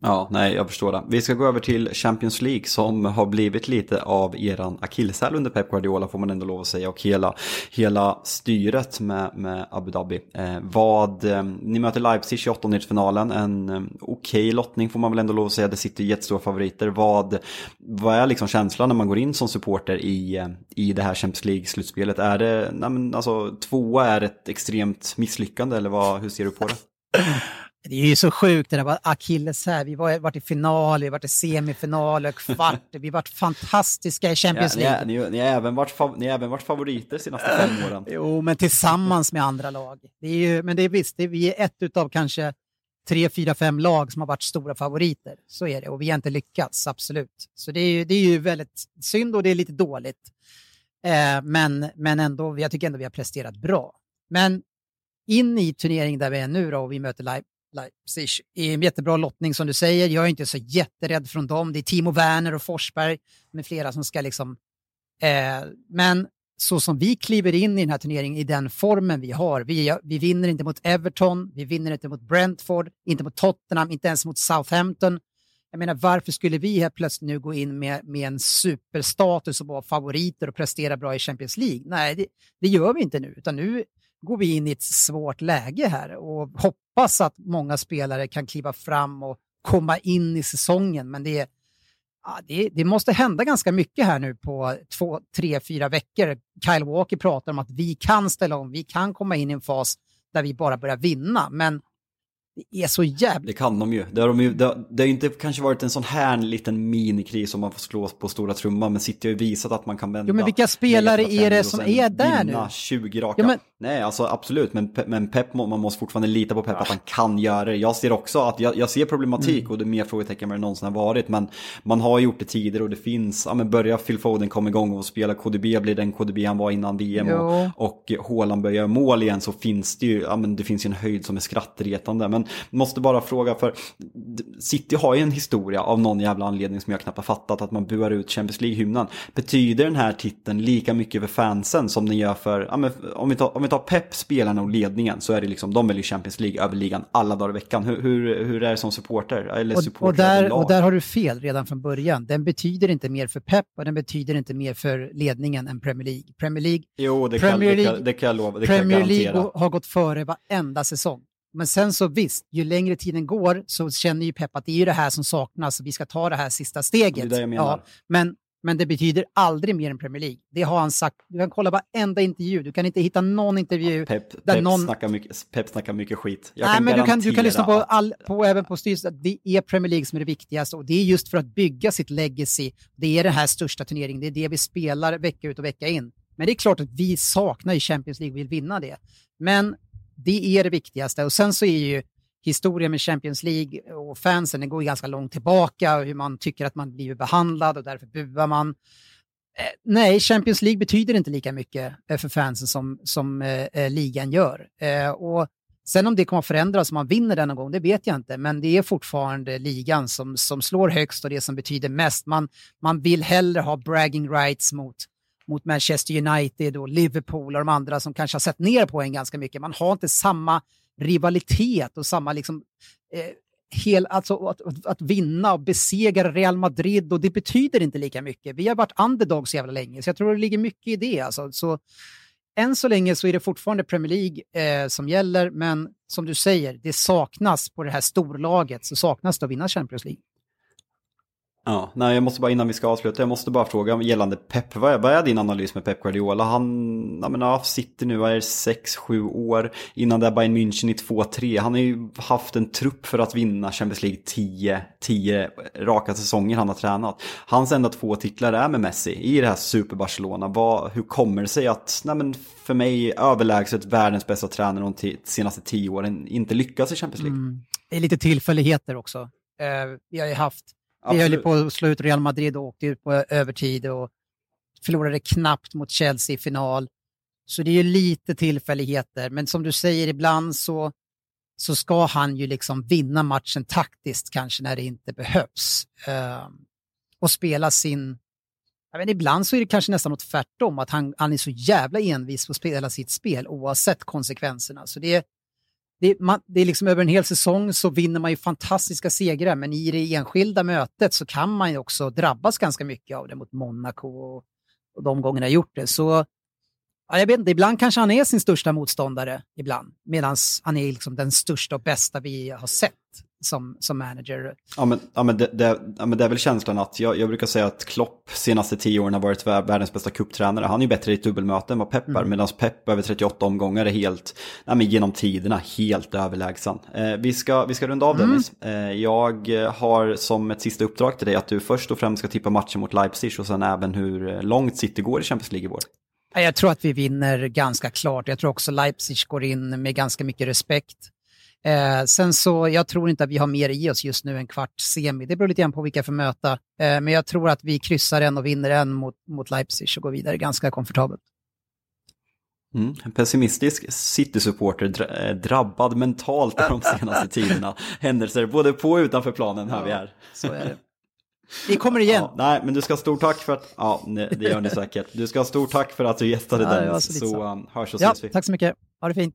Ja, nej, jag förstår det. Vi ska gå över till Champions League som har blivit lite av eran akilleshäl under Pep Guardiola får man ändå lov att säga och hela, hela styret med, med Abu Dhabi. Eh, vad, eh, ni möter Leipzig i åttondelsfinalen, en eh, okej okay lottning får man väl ändå lov att säga. Det sitter jättestora favoriter. Vad, vad är liksom känslan när man går in som supporter i, eh, i det här Champions League-slutspelet? Är det, nej men alltså tvåa är ett extremt misslyckande eller vad, hur ser du på det? Det är ju så sjukt det där med Achilles här. Vi har varit i final, vi har varit i semifinal, kvart. vi har varit fantastiska i Champions League. Ja, ni, ni, ni, har även varit, ni har även varit favoriter de senaste fem åren. jo, men tillsammans med andra lag. Det är ju, men det är visst, det är, vi är ett av kanske tre, fyra, fem lag som har varit stora favoriter. Så är det och vi har inte lyckats, absolut. Så det är ju, det är ju väldigt synd och det är lite dåligt. Eh, men, men ändå, jag tycker ändå vi har presterat bra. Men in i turneringen där vi är nu då och vi möter Leipzig i en jättebra lottning som du säger. Jag är inte så jätterädd från dem. Det är Timo Werner och Forsberg med flera som ska liksom... Eh, men så som vi kliver in i den här turneringen i den formen vi har. Vi, vi vinner inte mot Everton, vi vinner inte mot Brentford, inte mot Tottenham, inte ens mot Southampton. Jag menar, varför skulle vi här plötsligt nu gå in med, med en superstatus och vara favoriter och prestera bra i Champions League? Nej, det, det gör vi inte nu, utan nu går vi in i ett svårt läge här och hoppas att många spelare kan kliva fram och komma in i säsongen. Men det, ja, det, det, måste hända ganska mycket här nu på två, tre, fyra veckor. Kyle Walker pratar om att vi kan ställa om, vi kan komma in i en fas där vi bara börjar vinna. Men det är så jävligt... Det kan de ju. Det har, de ju, det, det har inte kanske varit en sån här liten minikris som man får slå på stora trumman, men City har ju visat att man kan vända. Jo, men vilka spelare är det som är där nu? 20 raka. Ja, men... Nej, alltså absolut, men, men Pep, man måste fortfarande lita på Pep ja. att han kan göra det. Jag ser också att jag, jag ser problematik mm. och det är mer frågetecken än vad det någonsin har varit, men man har gjort det tidigare och det finns, ja men börja Phil Foden komma igång och spela KDB blir den KDB han var innan VM och, och Haaland börjar mål igen så finns det ju, ja men det finns ju en höjd som är skrattretande, men måste bara fråga för City har ju en historia av någon jävla anledning som jag knappt har fattat att man buar ut Champions League-hymnen. Betyder den här titeln lika mycket för fansen som den gör för, ja, men om, vi tar, om vi tar Pep, spelarna och ledningen så är det liksom, de väljer Champions League över ligan alla dagar i veckan. Hur, hur, hur är det som supporter? Eller och, supporter och, där, och där har du fel redan från början. Den betyder inte mer för Pep och den betyder inte mer för ledningen än Premier League. Premier League, jo, det, Premier kan, League, det, kan, det kan jag lova. Det Premier League har gått före varenda säsong. Men sen så visst, ju längre tiden går så känner ju Pep att det är ju det här som saknas, vi ska ta det här sista steget. Det det. Ja, men, men det betyder aldrig mer än Premier League. Det har han sagt. Du kan kolla varenda intervju, du kan inte hitta någon intervju Pep, där Pep någon... Snackar mycket, Pep snackar mycket skit. Jag Nej, men du kan, du kan lyssna på, all, på även på styrelsen, det är Premier League som är det viktigaste och det är just för att bygga sitt legacy. Det är den här största turneringen, det är det vi spelar vecka ut och vecka in. Men det är klart att vi saknar i Champions League och vill vinna det. Men det är det viktigaste. Och sen så är ju historien med Champions League och fansen, den går ganska långt tillbaka, hur man tycker att man blir behandlad och därför buar man. Eh, nej, Champions League betyder inte lika mycket eh, för fansen som, som eh, eh, ligan gör. Eh, och sen om det kommer att förändras om man vinner den någon gång, det vet jag inte, men det är fortfarande ligan som, som slår högst och det som betyder mest. Man, man vill hellre ha bragging rights mot mot Manchester United och Liverpool och de andra som kanske har sett ner på en ganska mycket. Man har inte samma rivalitet och samma liksom, eh, hel, alltså att, att, att, vinna och besegra Real Madrid och det betyder inte lika mycket. Vi har varit underdogs jävla länge, så jag tror det ligger mycket i det. Alltså. Så, än så länge så är det fortfarande Premier League eh, som gäller, men som du säger, det saknas på det här storlaget, så saknas det att vinna Champions League. Ja, nej, jag måste bara innan vi ska avsluta, jag måste bara fråga gällande Pep. Vad är, vad är din analys med Pep Guardiola? Han jag menar, sitter nu, är 6-7 år. Innan det Bayern München i 2-3. Han har ju haft en trupp för att vinna Champions League 10, 10 raka säsonger han har tränat. Hans enda två titlar är med Messi i det här Super Barcelona. Vad, hur kommer det sig att, nej men för mig överlägset världens bästa tränare de senaste 10 åren inte lyckas i Champions League? Mm. Det är lite tillfälligheter också. Uh, vi har ju haft vi höll på att slå ut Real Madrid och åkte ut på övertid och förlorade knappt mot Chelsea i final. Så det är ju lite tillfälligheter, men som du säger, ibland så, så ska han ju liksom vinna matchen taktiskt kanske när det inte behövs. Uh, och spela sin... Vet, ibland så är det kanske nästan något tvärtom, att han, han är så jävla envis på att spela sitt spel oavsett konsekvenserna. Så det, det, man, det är liksom över en hel säsong så vinner man ju fantastiska segrar, men i det enskilda mötet så kan man ju också drabbas ganska mycket av det mot Monaco och, och de gångerna jag gjort det. Så ja, jag vet inte, ibland kanske han är sin största motståndare ibland, medan han är liksom den största och bästa vi har sett som, som manager. Ja men, ja, men, det, det, ja, men det är väl känslan att jag, jag brukar säga att Klopp senaste tio åren har varit världens bästa kupptränare. Han är ju bättre i ett dubbelmöte än vad Pep är, mm. medan Pep över 38 omgångar är helt, ja, men genom tiderna helt överlägsen. Eh, vi, ska, vi ska runda av mm. Dennis. Eh, jag har som ett sista uppdrag till dig att du först och främst ska tippa matchen mot Leipzig och sen även hur långt City går i Champions League i vår. Jag tror att vi vinner ganska klart. Jag tror också Leipzig går in med ganska mycket respekt. Eh, sen så, jag tror inte att vi har mer i oss just nu än kvart semi. Det beror lite grann på vilka för möta. Eh, men jag tror att vi kryssar en och vinner en mot, mot Leipzig och går vidare ganska komfortabelt. Mm. En pessimistisk City-supporter dra eh, drabbad mentalt de senaste tiderna. Händelser både på och utanför planen hör vi här. Så är det. Vi kommer igen. Ja, nej, men du ska ha stort tack för att, ja, det gör ni säkert. Du ska ha stort tack för att du gästade ja, Dennis, så, så um, hörs och ses vi. Tack så mycket. Ha det fint.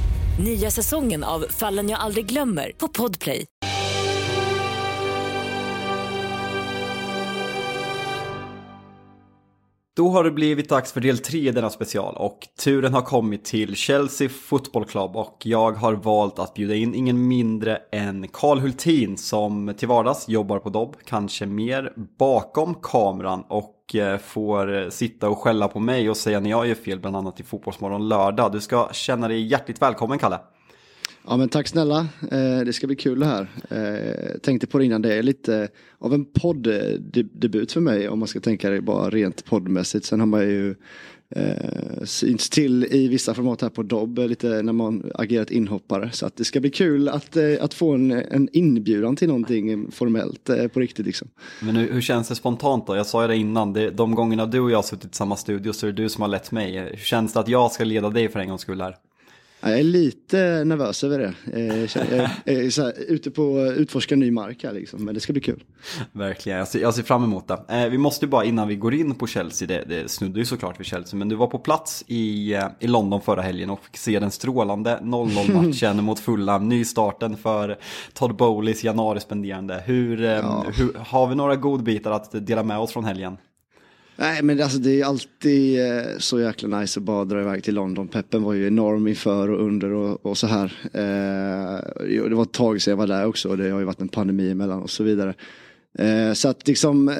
Nya säsongen av Fallen jag aldrig glömmer på Podplay. Då har det blivit dags för del 3 i denna special och turen har kommit till Chelsea Football Club och jag har valt att bjuda in ingen mindre än Karl Hultin som till vardags jobbar på Dobb, kanske mer bakom kameran och Eh, får eh, sitta och skälla på mig och säga när jag gör fel, bland annat i Fotbollsmorgon lördag. Du ska känna dig hjärtligt välkommen Kalle. Ja men tack snälla, eh, det ska bli kul det här. Jag tänkte på det innan, det är lite av en podddebut för mig om man ska tänka det bara rent poddmässigt. Sen har man ju eh, syns till i vissa format här på Dobb, lite när man agerat inhoppare. Så att det ska bli kul att, eh, att få en, en inbjudan till någonting formellt eh, på riktigt liksom. Men hur, hur, känns det spontant då? Jag sa ju det innan, det, de gångerna du och jag har suttit i samma studio så är det du som har lett mig. Hur känns det att jag ska leda dig för en gångs skull här? Jag är lite nervös över det. Eh, jag är så här, ute på att utforska ny mark här liksom, men det ska bli kul. Verkligen, jag ser, jag ser fram emot det. Eh, vi måste bara innan vi går in på Chelsea, det, det snuddar ju såklart vid Chelsea, men du var på plats i, eh, i London förra helgen och fick se den strålande 0-0-matchen mot Fulham, nystarten för Todd Bowleys januari-spenderande. Hur, ja. hur, har vi några godbitar att dela med oss från helgen? Nej men alltså det är alltid eh, så jäkla nice att bara dra iväg till London. Peppen var ju enorm inför och under och, och så här. Eh, det var ett tag sedan jag var där också och det har ju varit en pandemi emellan och så vidare. Eh, så att liksom eh,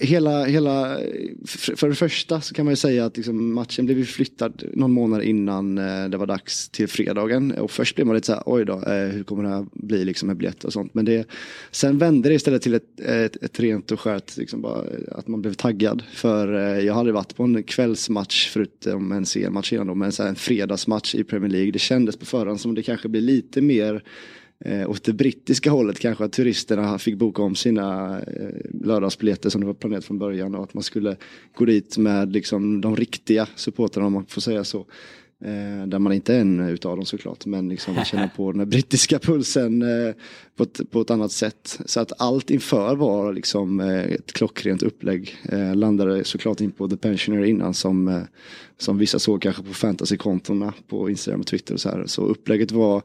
hela, hela, för det första så kan man ju säga att liksom matchen blev flyttad någon månad innan eh, det var dags till fredagen. Och först blev man lite så här, oj då, eh, hur kommer det här bli liksom med biljetter och sånt. Men det, sen vände det istället till ett, ett, ett rent och skärt, liksom bara, eh, att man blev taggad. För eh, jag hade varit på en kvällsmatch förutom en sen match innan då, men så en fredagsmatch i Premier League. Det kändes på förhand som det kanske blir lite mer eh, åt det brittiska hållet kanske att turisterna fick boka om sina eh, lördagsbiljetter som det var planerat från början och att man skulle gå dit med liksom de riktiga supportrarna om man får säga så. Eh, där man inte är en utav dem såklart, men liksom känna på den brittiska pulsen eh, på, ett, på ett annat sätt. Så att allt inför var liksom eh, ett klockrent upplägg. Eh, landade såklart in på The Pensioner innan som, eh, som vissa såg kanske på fantasykontona på Instagram och Twitter och så här. Så upplägget var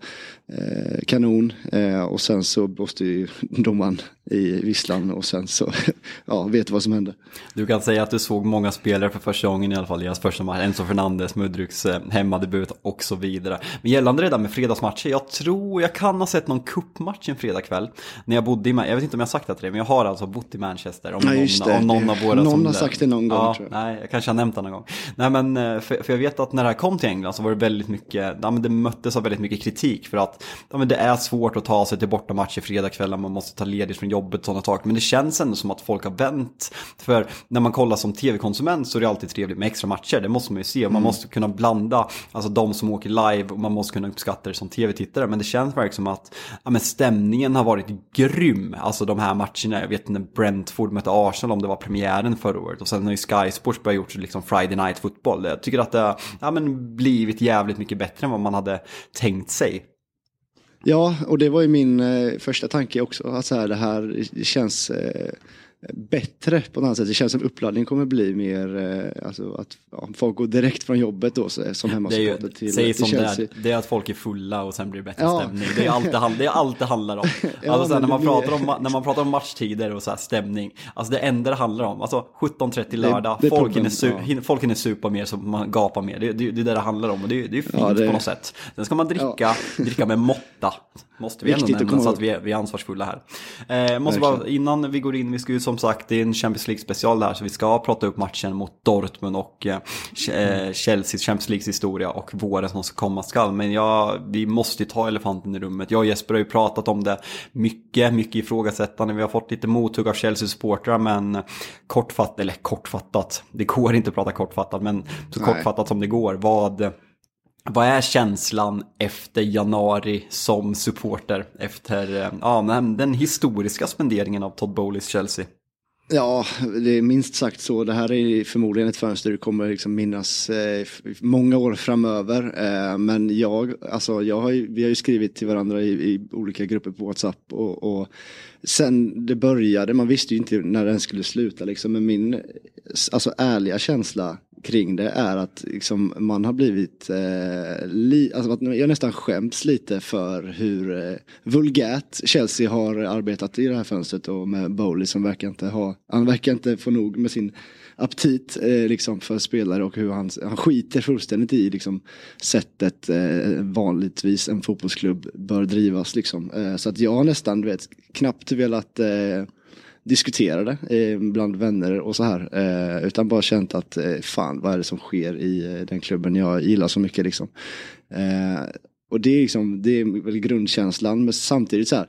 eh, kanon eh, och sen så blåste ju domaren i visslan och sen så, ja, vet vad som hände. Du kan säga att du såg många spelare för första gången i alla fall i deras första match. Enzo Fernandes, Mudryks eh, hemmadebut och så vidare. Men gällande det där med fredagsmatcher, jag tror jag kan ha sett någon cupmatch en fredag fredag kväll. När jag bodde i, jag vet inte om jag har sagt det till dig, men jag har alltså bott i Manchester. Om, Ja, någon, det. om någon av våra Någon som har sagt det någon gång, ja, tror jag. Nej, jag kanske har nämnt det någon gång. Nej, men eh, för, för jag vet att när det här kom till England så var det väldigt mycket, ja, men det möttes av väldigt mycket kritik för att ja, men det är svårt att ta sig till bortamatcher fredagskvällar, man måste ta ledigt från jobbet och sådana saker. Men det känns ändå som att folk har vänt. För när man kollar som tv-konsument så är det alltid trevligt med extra matcher, det måste man ju se. Man måste kunna blanda, alltså de som åker live och man måste kunna uppskatta det som tv-tittare. Men det känns verkligen som att ja, men stämningen har varit grym, alltså de här matcherna. Jag vet när Brentford mötte Arsenal, om det var premiären förra året. Och sen har ju Sky Sports börjat gjort liksom Friday Night Football. Jag tycker att det har ja, men blivit jävligt mycket bättre än vad man hade tänkt sig. Ja, och det var ju min eh, första tanke också. Att så här, det här känns eh, bättre på annat sätt. Det känns som uppladdningen kommer bli mer, eh, alltså att ja, folk går direkt från jobbet då så, som Det är hemmasupporter till, säg som det är, det är att folk är fulla och sen blir det bättre Ja. stämning. Det är allt det, det, är allt det handlar om. Ja, alltså, så här, när, man det pratar om, när man pratar om matchtider och så här stämning, alltså det enda det handlar om, alltså 17.30 lördag, det är folk, hinner su- ja. folk hinner supa mer så man gapar mer. Det, det, det är det det handlar om och det, det är fint det- på något sätt. Sen ska man dricka, dricka med måtta. Måste vi ändå nämna så att vi är, vi är ansvarsfulla här. Eh, måste bara, innan vi går in, vi ska ju som sagt, det är en Champions League special där, så vi ska prata upp matchen mot Dortmund och eh, eh, Chelseas Champions Leagues historia och våren som ska komma skall. Men ja, vi måste ju ta elefanten i rummet. Jag och Jesper har ju pratat om det mycket, mycket ifrågasättande. Vi har fått lite mothugg av Chelsea-supportrar, men kortfattat, eller kortfattat, det går inte att prata kortfattat, men så Nej. kortfattat som det går. Vad, vad är känslan efter januari som supporter? Efter eh, ja, den historiska spenderingen av Todd Bowleys Chelsea? Ja, det är minst sagt så. Det här är förmodligen ett fönster du kommer liksom minnas eh, många år framöver. Eh, men jag, alltså jag har ju, vi har ju skrivit till varandra i, i olika grupper på WhatsApp och, och sen det började, man visste ju inte när den skulle sluta liksom. Men min alltså, ärliga känsla kring det är att liksom, man har blivit, eh, li, alltså, att jag nästan skäms lite för hur eh, vulgärt Chelsea har arbetat i det här fönstret och med Bowley som verkar inte ha, han verkar inte få nog med sin aptit eh, liksom för spelare och hur han, han skiter fullständigt i liksom, sättet eh, vanligtvis en fotbollsklubb bör drivas liksom. Eh, så att jag har nästan, du vet, knappt velat eh, diskutera det eh, bland vänner och så här. Eh, utan bara känt att eh, fan vad är det som sker i eh, den klubben jag gillar så mycket liksom. Eh, och det är liksom, det är väl grundkänslan men samtidigt så här.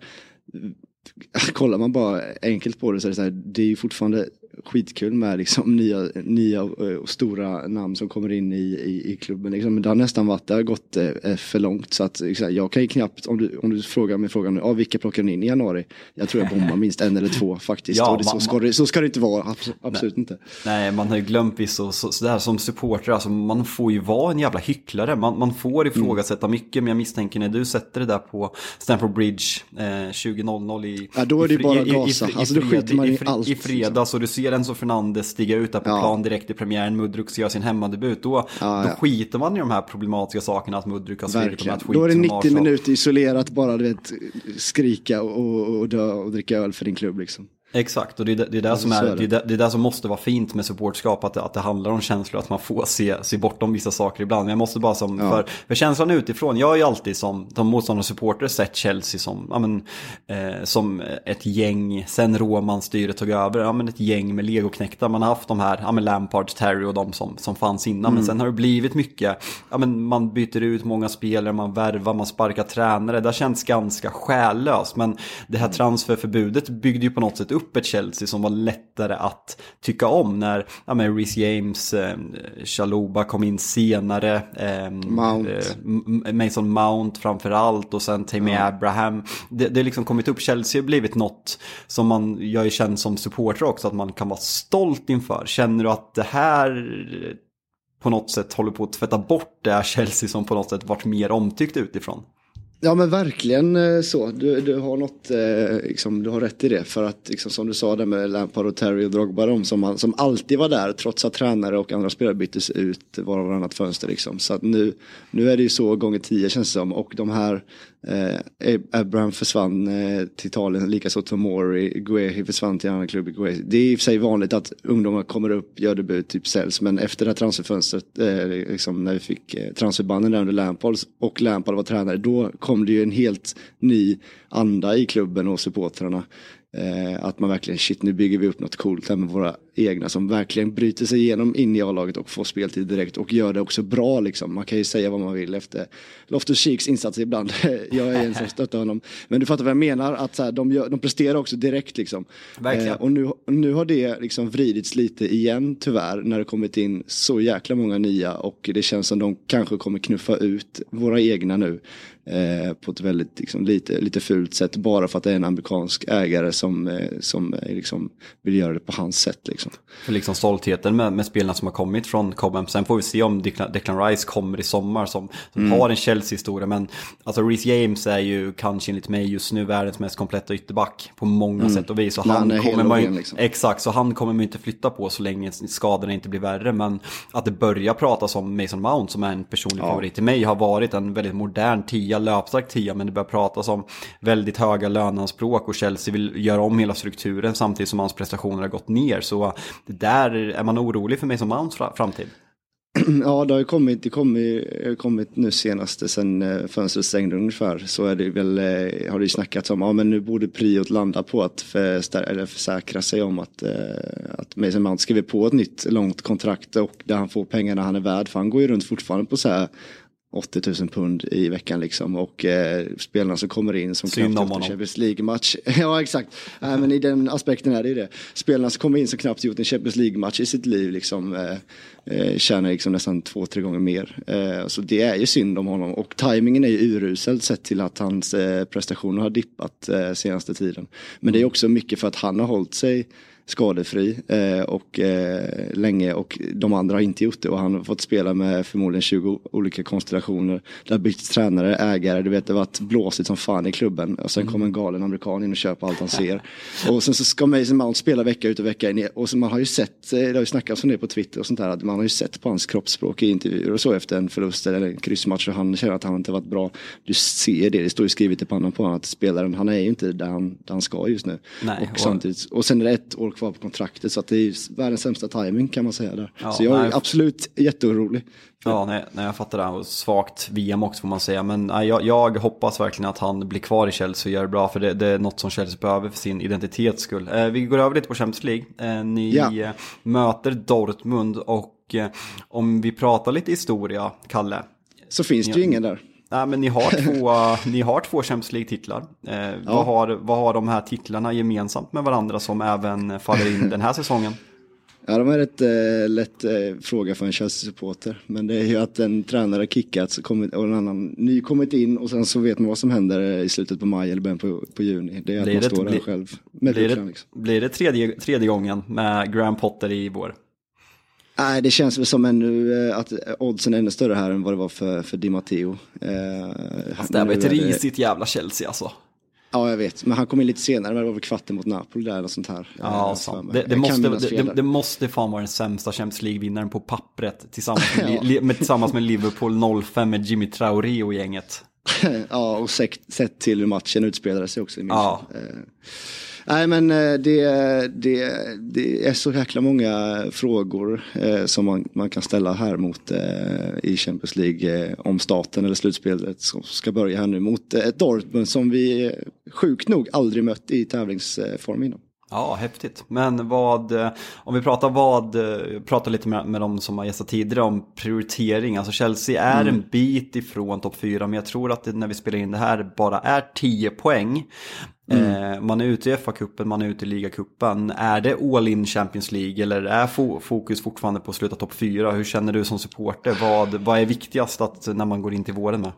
Kollar man bara enkelt på det så är det så här, det är ju fortfarande skitkul med liksom nya, nya eh, och stora namn som kommer in i, i, i klubben. Liksom. Men det har nästan varit, det har gått eh, för långt. Så att liksom, jag kan ju knappt, om du, om du frågar mig frågan nu, ah, vilka plockar ni in i januari? Jag tror jag bommar minst en eller två faktiskt. Ja, det, så, man- ska det, så ska det inte vara, abs- absolut inte. Nej, man har ju glömt vissa, och så, så som supporter, alltså man får ju vara en jävla hycklare. Man, man får ifrågasätta mycket, men jag misstänker när du sätter det där på Stamford Bridge eh, 20.00 i... Ja, då är det ju bara gasa. Alltså, då skiter man i allt, I fredags och du ser Enzo Fernandes stiga ut där på Ja. plan direkt i premiären, Mudryk gör sin hemmadebut. Då, Ja, då ja. skiter man i de här problematiska sakerna, att Mudryk har skrivit de här Verkligen. Då är det tweetsen 90 om Arsenal. minuter isolerat bara du vet skrika och, och, och dö och dricka öl för din klubb liksom. Exakt, och det är det, det, är det, Alltså, som är, är det. det. det, är det som måste vara fint med supportskap, att det, att det handlar om känslor, att man får se, se bortom vissa saker ibland. Men jag måste bara som, Ja. för, för känslan utifrån, jag har ju alltid som de motståndare och supporter sett Chelsea som, ja, men, eh, som ett gäng, sen Roman-styret tog över, ja, men ett gäng med legoknäckta. Man har haft de här, ja, men Lampard, Terry och de som, som fanns innan. Mm. Men sen har det blivit mycket, ja, men man byter ut många spelare, man värvar, man sparkar tränare. Det har känts ganska själlöst. Men det här transferförbudet byggde ju på något sätt upp ett Chelsea som var lättare att tycka om när ja, men Reece James, eh, Chaluba kom in senare. Eh, Mount. eh, Mason Mount framför allt och sen Tammy Abraham. Det, det har liksom kommit upp, Chelsea har blivit något som man, jag är känd som supporter också, att man kan vara stolt inför. Känner du att det här på något sätt håller på att tvätta bort det här Chelsea som på något sätt varit mer omtyckt utifrån? Ja men verkligen eh, så. Du, du har något, eh, liksom, du har rätt i det. För att liksom, som du sa där med Lampard och Terry och Drogba de som, som alltid var där trots att tränare och andra spelare byttes ut var och varannat fönster. Liksom. Så att nu, nu är det ju så gånger tio känns det som. Och de här, eh, Abraham försvann eh, till Italien, likaså Tomori, Guehi försvann till en annan klubb i Guehi. Det är i och för sig vanligt att ungdomar kommer upp, gör debut, typ säljs. Men efter det här transferfönstret, eh, liksom, när vi fick eh, transferbanden där under Lampard och Lampard var tränare, då kom det ju en helt ny anda i klubben och supportrarna. Eh, att man verkligen, shit nu bygger vi upp något coolt här med våra egna som verkligen bryter sig igenom in i A-laget och får speltid direkt och gör det också bra liksom. Man kan ju säga vad man vill efter Loftus Cheeks insatser ibland. jag är en som stöttar honom. Men du fattar vad jag menar, att så här, de, gör, de presterar också direkt liksom. Eh, och nu, nu har det liksom vridits lite igen tyvärr när det kommit in så jäkla många nya och det känns som de kanske kommer knuffa ut våra egna nu. Eh, på ett väldigt liksom, lite, lite fult sätt bara för att det är en amerikansk ägare som, eh, som eh, liksom, vill göra det på hans sätt. Liksom. För liksom stoltheten med, med spelarna som har kommit från Cobham. Sen får vi se om Declan, Declan Rice kommer i sommar som, som Mm. har en Chelsea-historia. Men alltså Reece James är ju kanske enligt mig just nu världens mest kompletta ytterback på många sätt och vis. När han, han kommer man och liksom. Exakt, så han kommer man inte flytta på så länge skadorna inte blir värre. Men att det börjar pratas om Mason Mount som är en personlig favorit till mig har varit en väldigt modern tia, löpstark tia. Men det börjar pratas om väldigt höga löneanspråk och Chelsea vill göra om hela strukturen samtidigt som hans prestationer har gått ner. Så där är man orolig för Mason Mounts fra- framtid. Ja, det har ju kommit, det kommit, det har kommit nu senaste sen eh, fönstret stängde ungefär. Så är det väl, eh, har det ju snackats om, ja men nu borde priot landa på att förstär, eller försäkra sig om att, eh, att Mason Mount skriver på ett nytt långt kontrakt och där han får pengarna han är värd. För han går ju runt fortfarande på så här 80 000 pund i veckan liksom och eh, spelarna som kommer in som Synd knappt gjort en. Champions League-match. ja exakt, Nej, men i den aspekten är det ju det. Spelarna som kommer in som knappt gjort en Champions League-match i sitt liv liksom eh, eh, tjänar liksom nästan två, tre gånger mer. Eh, så det är ju synd om honom och tajmingen är ju urusel sett till att hans eh, prestationer har dippat eh, senaste tiden. Men det är också mycket för att han har hållit sig skadefri eh, och eh, länge och de andra har inte gjort det och han har fått spela med förmodligen 20 olika konstellationer. Det har byggts tränare, ägare, du vet det har varit blåsigt som fan i klubben och sen kommer en galen amerikan in och köper allt han ser. Och sen så ska Mason Mount spela vecka ut och vecka in och så man har ju sett, eh, det har ju snackats om det på Twitter och sånt där, att man har ju sett på hans kroppsspråk i intervjuer och så efter en förlust eller en kryssmatch och han känner att han inte varit bra. Du ser det, det står ju skrivet i pannan på honom att spelaren, han är ju inte där han, där han ska just nu. Nej, och- samtidigt, och sen är det ett år kvar på kontraktet så att det är världens sämsta timing kan man säga där. Ja, så jag är nej. absolut jätteorolig. Ja, nej, nej, jag fattar det. Och svagt VM också får man säga. Men nej, jag, jag hoppas verkligen att han blir kvar i Chelsea och gör det bra. För det, det är något som Chelsea behöver för sin identitets skull. Eh, vi går över lite på Champions League. Eh, ni Ja. eh, möter Dortmund och eh, om vi pratar lite historia, Kalle. Så finns det ju ingen där. Nej, men ni har två, ni har två Champions League-titlar. Eh, vad, har, vad har de här titlarna gemensamt med varandra som även faller in den här säsongen? Ja, de är rätt eh, lätt eh, fråga för en Chelsea-supporter. Men det är ju att en tränare kickats kommit, och en annan ny kommit in och sen så vet man vad som händer eh, i slutet på maj eller början på, på juni. Det är att Blir man det- står där blir- själv med Blir det, liksom. blir det tredje, tredje gången med Graham Potter i vår? Nej, det känns väl som ännu eh, att oddsen är ännu större här än vad det var för, för Di Matteo. Eh, det här var ett är det- risigt jävla Chelsea alltså. Ja, jag vet. Men han kom in lite senare, men det var väl kvarten mot Napoli där och sånt här. Ja, Eh, mig. Det, det, måste, det, det, måste fan vara den sämsta Champions League-vinnaren på pappret tillsammans med, li, med, tillsammans med Liverpool 05 med Jimmy Traoré och gänget. ja, och sett, sett till hur matchen utspelade sig också. Ja. Eh, nej, men eh, det, det, det är så jäkla många eh, frågor eh, som man, man kan ställa här mot eh, i Champions League eh, om starten eller slutspelet som ska börja här nu mot eh, ett Dortmund som vi eh, sjukt nog aldrig mött i tävlingsform innan. Ja, häftigt. Men vad, eh, om vi pratar vad, eh, pratar lite med, med de som har gästat tidigare om prioritering. Alltså Chelsea är en bit ifrån topp 4, men jag tror att det, när vi spelar in det här bara är 10 poäng. Eh, man är ute i FA-cupen, man är ute i ligacupen. Är det all in Champions League eller är fo- fokus fortfarande på att sluta topp 4? Hur känner du som supporter? Vad, vad är viktigast att, när man går in till våren med?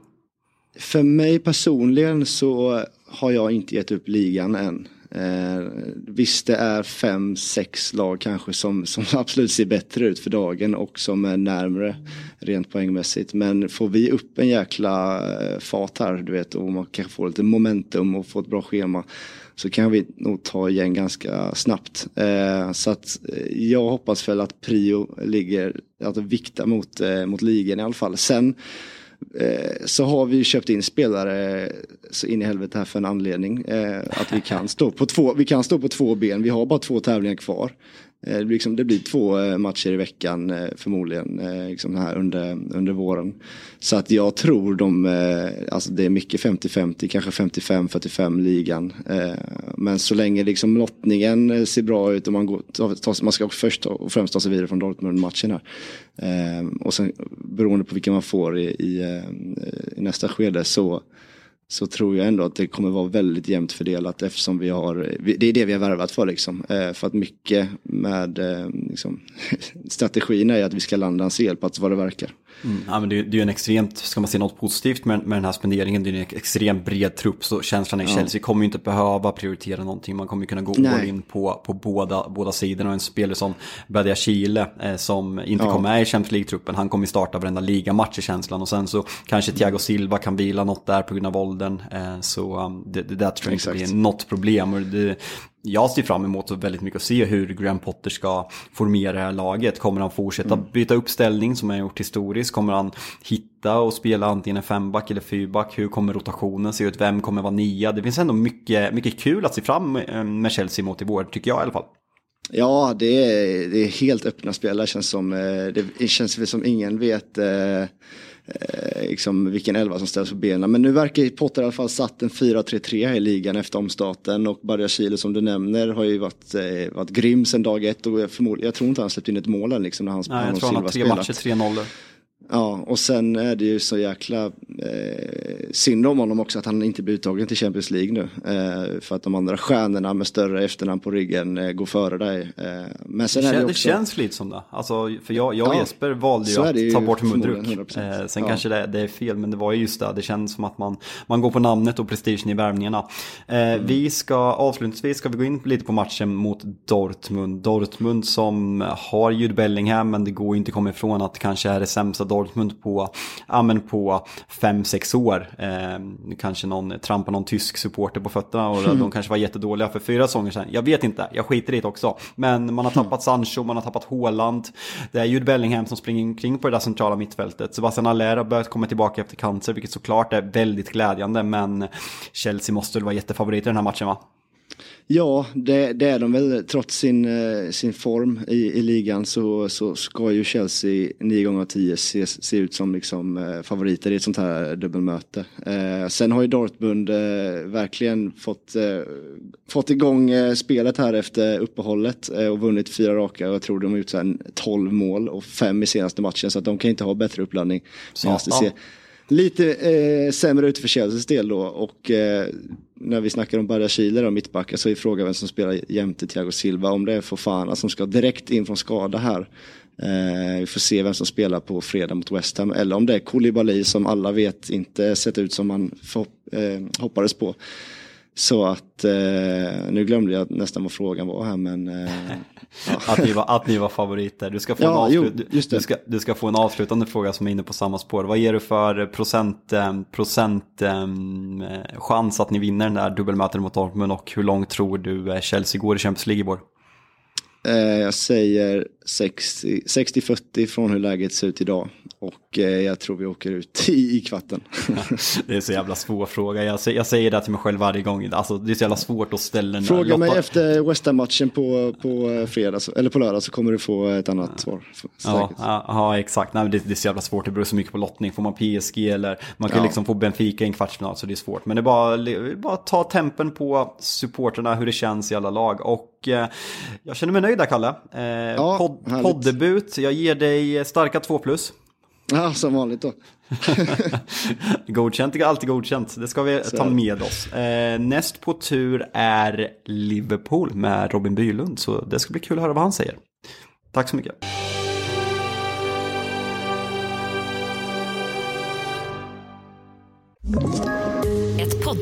För mig personligen så har jag inte gett upp ligan än. Eh, visst det är fem, sex lag kanske som, som absolut ser bättre ut för dagen och som är närmre rent poängmässigt. Men får vi upp en jäkla eh, fart här du vet och man kanske får lite momentum och får ett bra schema så kan vi nog ta igen ganska snabbt. Eh, så att eh, jag hoppas väl att prio ligger, att vikta mot, eh, mot ligan i alla fall. Sen Eh, så har vi köpt in spelare så in i helvete här för en anledning. Eh, att vi kan, stå på två, vi kan stå på två ben, vi har bara två tävlingar kvar. Eh, det, blir liksom, det blir två eh, matcher i veckan eh, förmodligen liksom här under, under våren. Så att jag tror de, alltså det är mycket 50-50, kanske 55-45 ligan. Men så länge liksom lottningen ser bra ut och man, går, man ska först och främst ta sig vidare från Dortmund-matchen här. Och sen beroende på vilka man får i, i, i nästa skede så så tror jag ändå att det kommer vara väldigt jämnt fördelat eftersom vi har, det är det vi har värvat för liksom. Eh, för att mycket med eh, liksom, strategin är att vi ska landa en CL-plats vad det verkar. Mm. Ja, men det, är, det är en extremt, ska man se något positivt med, med den här spenderingen, det är en extremt bred trupp så känslan i ja. Chelsea kommer ju inte behöva prioritera någonting. Man kommer kunna gå all in på, på båda, båda sidorna. Och en spelare som Badia Chile eh, som inte ja. kom med i Champions League-truppen, han kommer ju starta varenda ligamatch i känslan. Och sen så kanske Thiago Silva kan vila något där på grund av åldern. Eh, så um, det, det där tror jag inte blir något problem. Och det, jag ser fram emot väldigt mycket att se hur Graham Potter ska formera det här laget. Kommer han fortsätta mm. byta uppställning som han gjort historiskt? Kommer han hitta och spela antingen en femback eller fyrback? Hur kommer rotationen se ut? Vem kommer vara nia? Det finns ändå mycket, mycket kul att se fram eh, med Chelsea mot i vår, tycker jag i alla fall. Ja, det är, det är helt öppna spelare känns som. Eh, det känns som ingen vet eh, liksom vilken elva som ställs på benen. Men nu verkar Potter i alla fall satt en 4-3-3 i ligan efter omstarten och Barja Chile som du nämner har ju varit, eh, varit grym sedan dag ett och jag, jag tror inte han släppt in ett mål än liksom när han, Nej, jag tror han har tre matcher, tre nollor. Ja, och sen är det ju så jäkla eh, synd om honom också att han inte blir uttagen till Champions League nu. Eh, för att de andra stjärnorna med större efternamn på ryggen eh, går före dig. Eh, men sen det, är det, också... det känns lite som det. Alltså, för jag, jag och ja, Jesper valde ju att ju ta bort Mudruk. Eh, sen ja. kanske det, det, är fel, men det var ju just det. Det känns som att man, man går på namnet och prestigen i värvningarna. Eh, mm. Vi ska avslutningsvis ska vi gå in lite på matchen mot Dortmund. Dortmund som har Jude Bellingham, men det går ju inte att komma ifrån att kanske är det sämsta Dortmund på, ja, men på fem, sex år. Eh, kanske någon trampar någon tysk supporter på fötterna och mm. de kanske var jättedåliga för fyra säsonger sedan. Jag vet inte, jag skiter i det också. Men man har tappat Sancho, man har tappat Haaland. Det är Jude Bellingham som springer omkring på det där centrala mittfältet. Sebastian Allaire har börjat komma tillbaka efter cancer, vilket såklart är väldigt glädjande. Men Chelsea måste väl vara jättefavoriter i den här matchen va? Ja, det, det, är de väl. Trots sin, eh, sin form i, i ligan så, så ska ju Chelsea nio gånger av tio se, se ut som liksom, eh, favoriter i ett sånt här dubbelmöte. Eh, sen har ju Dortmund eh, verkligen fått, eh, fått igång eh, spelet här efter uppehållet och vunnit fyra raka. Och jag tror de har gjort 12 mål och fem i senaste matchen så att de kan inte ha bättre uppladdning. Ja. Lite eh, sämre ut för Chelseas del då och eh, när vi snackar om Barra Chile och mittbackar så är frågan vem som spelar jämte Thiago Silva. Om det är Fofana som ska direkt in från skada här. Eh, vi får se vem som spelar på fredag mot West Ham. Eller om det är Koulibaly som alla vet inte sett ut som man för, eh, hoppades på. Så att, eh, nu glömde jag nästan vad frågan var här men... Eh, ja. att, ni var, att ni var favoriter. Du ska, få ja, en avslut, jo, du, ska, du ska få en avslutande fråga som är inne på samma spår. Vad ger du för procent, eh, procent eh, chans att ni vinner den där dubbelmötet mot Dortmund och hur långt tror du eh, Chelsea går i Champions League i vår? Eh, jag säger 60-40 från hur läget ser ut idag. Och eh, jag tror vi åker ut i, i kvatten. det är så jävla svår fråga. Jag, jag säger det till mig själv varje gång. Alltså, det är så jävla svårt att ställa Fråga mig efter West Ham-matchen på, på, fredag, eller på lördag så kommer du få ett annat ja. svar. Ja, ja, exakt. Nej, det, det, är så jävla svårt. Det beror så mycket på lottning. Får man PSG eller man kan liksom få Benfica i en kvartsfinal så det är svårt. Men det är bara, bara ta tempen på supporterna, hur det känns i alla lag. Och eh, jag känner mig nöjd där, Kalle. Eh, ja, podd, poddebut. Jag ger dig starka 2 plus. Ja, som vanligt då. godkänt är alltid godkänt, det ska vi ta med oss. Eh, näst på tur är Liverpool med Robin Bylund, så det ska bli kul att höra vad han säger. Tack så mycket.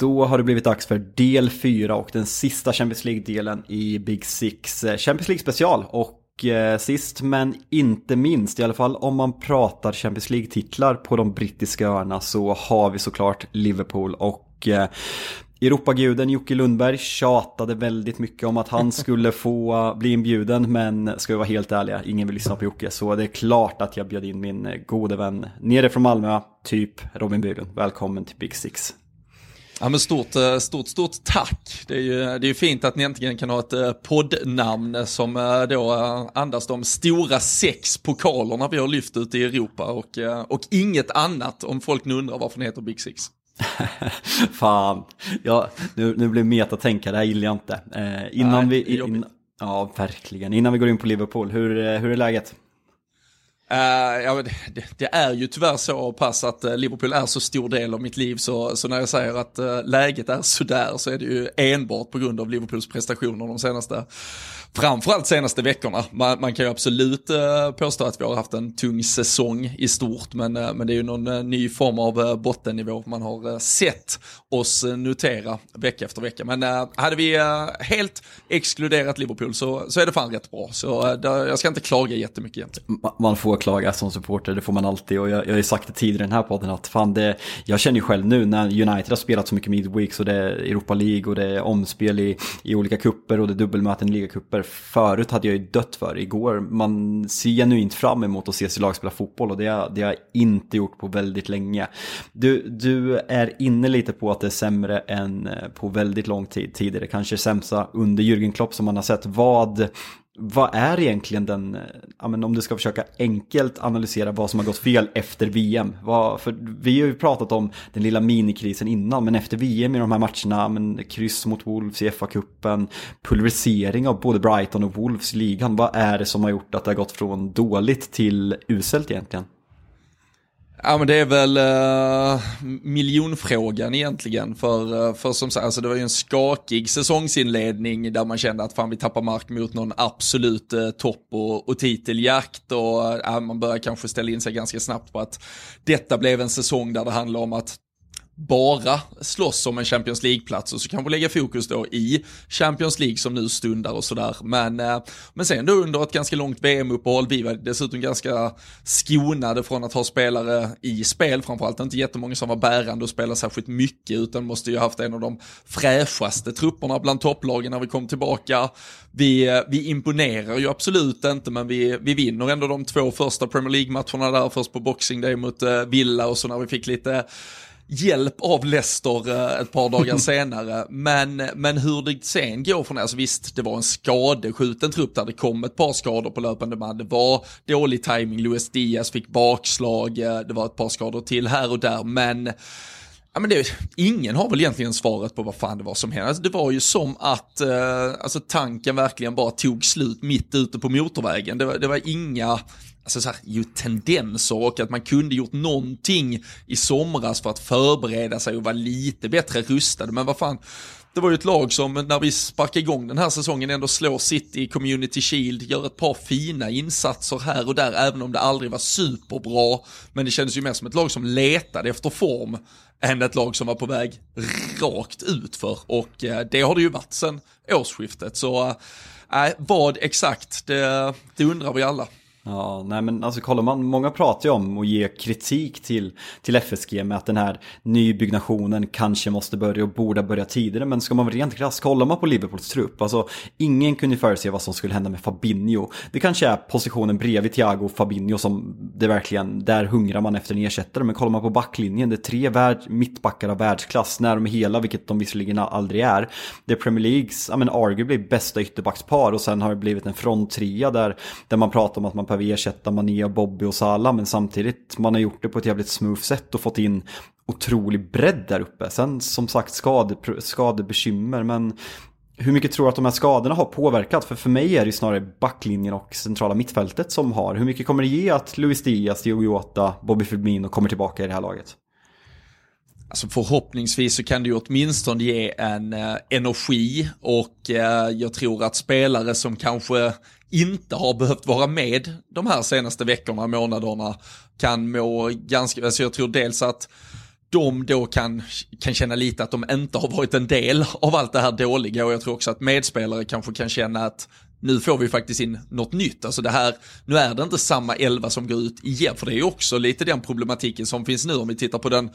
Då har det blivit dags för del 4 och den sista Champions League-delen i Big Six. Eh, Champions League special och eh, sist men inte minst, i alla fall om man pratar Champions League-titlar på de brittiska öarna så har vi såklart Liverpool och eh, Europaguden Jocke Lundberg tjatade väldigt mycket om att han skulle få bli inbjuden men ska vi vara helt ärliga, ingen vill lyssna på Jocke så det är klart att jag bjöd in min gode vän nere från Malmö, typ Robin Bylund. Välkommen till Big Six. Ja men stort, eh, stort, stort tack. Det är ju, det är fint att ni äntligen kan ha ett eh, poddnamn som eh, då andas de stora sex pokalerna vi har lyft ut i Europa och, och inget annat om folk nu undrar varför ni heter Big Six. Fan, ja, nu, nu blir metatänka, det här gillar jag inte. Eh, innan Nej, vi, in, ja verkligen, innan vi går in på Liverpool, hur, hur är läget? Uh, ja, det, det, är ju tyvärr så pass att uh, Liverpool är så stor del av mitt liv så, så när jag säger att uh, läget är sådär så är det ju enbart på grund av Liverpools prestationer de senaste framförallt senaste veckorna. Man, man kan ju absolut eh, påstå att vi har haft en tung säsong i stort, men, eh, men det är ju någon eh, ny form av eh, bottennivå man har eh, sett oss eh, notera vecka efter vecka. Men eh, hade vi helt exkluderat Liverpool så, så är det fan rätt bra. Så där, jag ska inte klaga jättemycket egentligen. Man får klaga som supporter, det får man alltid. Och jag, jag har ju sagt det tidigare i den här podden att fan det, jag känner ju själv nu när United har spelat så mycket midweek och det är Europa League och det är omspel i, i olika kupper och det är dubbelmöten i ligacuper förut hade jag ju dött för. Igår, man ser genuint fram emot att se sitt lag spela fotboll och det, har, det har jag inte gjort på väldigt länge. Du, du är inne lite på att det är sämre än eh, på väldigt lång tid tidigare, kanske sämsta under Jürgen Klopp som man har sett. Vad, vad är egentligen den, eh, ja, men om du ska försöka enkelt analysera vad som har gått fel efter VM? Vad, för vi har ju pratat om den lilla minikrisen innan, men efter VM i de här matcherna, men kryss mot Wolves i FA-cupen, pulverisering av både Brighton och Wolves i ligan, vad är det som har gjort att det har gått från dåligt till uselt egentligen? Ja men det är väl uh, miljonfrågan egentligen för, uh, för som sagt, alltså det var ju en skakig säsongsinledning där man kände att fan vi tappar mark mot någon absolut uh, topp och, och titeljakt och uh, man börjar kanske ställa in sig ganska snabbt på att detta blev en säsong där det handlar om att bara slåss om en Champions League-plats och så kanske lägga fokus då i Champions League som nu stundar och sådär. Men, eh, men sen då under ett ganska långt VM-uppehåll, vi var dessutom ganska skonade från att ha spelare i spel, framförallt inte jättemånga som var bärande och spelade särskilt mycket, utan måste ju haft en av de fräschaste trupperna bland topplagen när vi kom tillbaka. Vi, eh, vi imponerar ju absolut inte, men vi, vi vinner ändå de två första Premier League-matcherna där, först på Boxing Day mot eh, Villa och så när vi fick lite hjälp av Leicester eh, ett par dagar senare. Men, men hur det sen går från alltså visst det var en skadeskjuten trupp där det kom ett par skador på löpande band. Det var dålig timing, Luis Diaz fick bakslag, eh, det var ett par skador till här och där, men Ja, men det, ingen har väl egentligen svaret på vad fan det var som hände. Alltså, det var ju som att eh, alltså, tanken verkligen bara tog slut mitt ute på motorvägen. Det var, det var inga alltså så här, ju tendenser och att man kunde gjort någonting i somras för att förbereda sig och vara lite bättre rustade. Men vad fan, det var ju ett lag som när vi sparkade igång den här säsongen ändå slår City i Community Shield, gör ett par fina insatser här och där, även om det aldrig var superbra. Men det kändes ju mer som ett lag som letade efter form än ett lag som var på väg rakt ut för och eh, det har det ju varit sedan årsskiftet. Så äh, vad exakt, det, det undrar vi alla. Ja, nej men alltså kollar man, många pratar ju om att ge kritik till, till FSG med att den här nybyggnationen kanske måste börja och borde börja tidigare. Men ska man vara rent krass, kollar man på Liverpools trupp, alltså ingen kunde förutse vad som skulle hända med Fabinho. Det kanske är positionen bredvid Thiago och Fabinho som det verkligen, där hungrar man efter en ersättare. Men kollar man på backlinjen, det är tre värld, mittbackar av världsklass när de är hela, vilket de visserligen aldrig är. Det är Premier Leagues, ja men arguably bästa ytterbackspar och sen har det blivit en fronttrea där, där man pratar om att man behöver ersätta Mané, Bobby och Salah men samtidigt man har gjort det på ett jävligt smooth sätt och fått in otrolig bredd där uppe. Sen som sagt skade, skadebekymmer men hur mycket tror du att de här skadorna har påverkat? För för mig är det snarare backlinjen och centrala mittfältet som har. Hur mycket kommer det ge att Luis Diaz, Diogo Jota, Bobby Firmino kommer tillbaka i det här laget? Alltså förhoppningsvis så kan det ju åtminstone ge en eh, energi och eh, jag tror att spelare som kanske inte har behövt vara med de här senaste veckorna, månaderna, kan må ganska, alltså jag tror dels att de då kan, kan känna lite att de inte har varit en del av allt det här dåliga och jag tror också att medspelare kanske kan känna att nu får vi faktiskt in något nytt. Alltså det här, nu är det inte samma elva som går ut igen, för det är ju också lite den problematiken som finns nu om vi tittar på den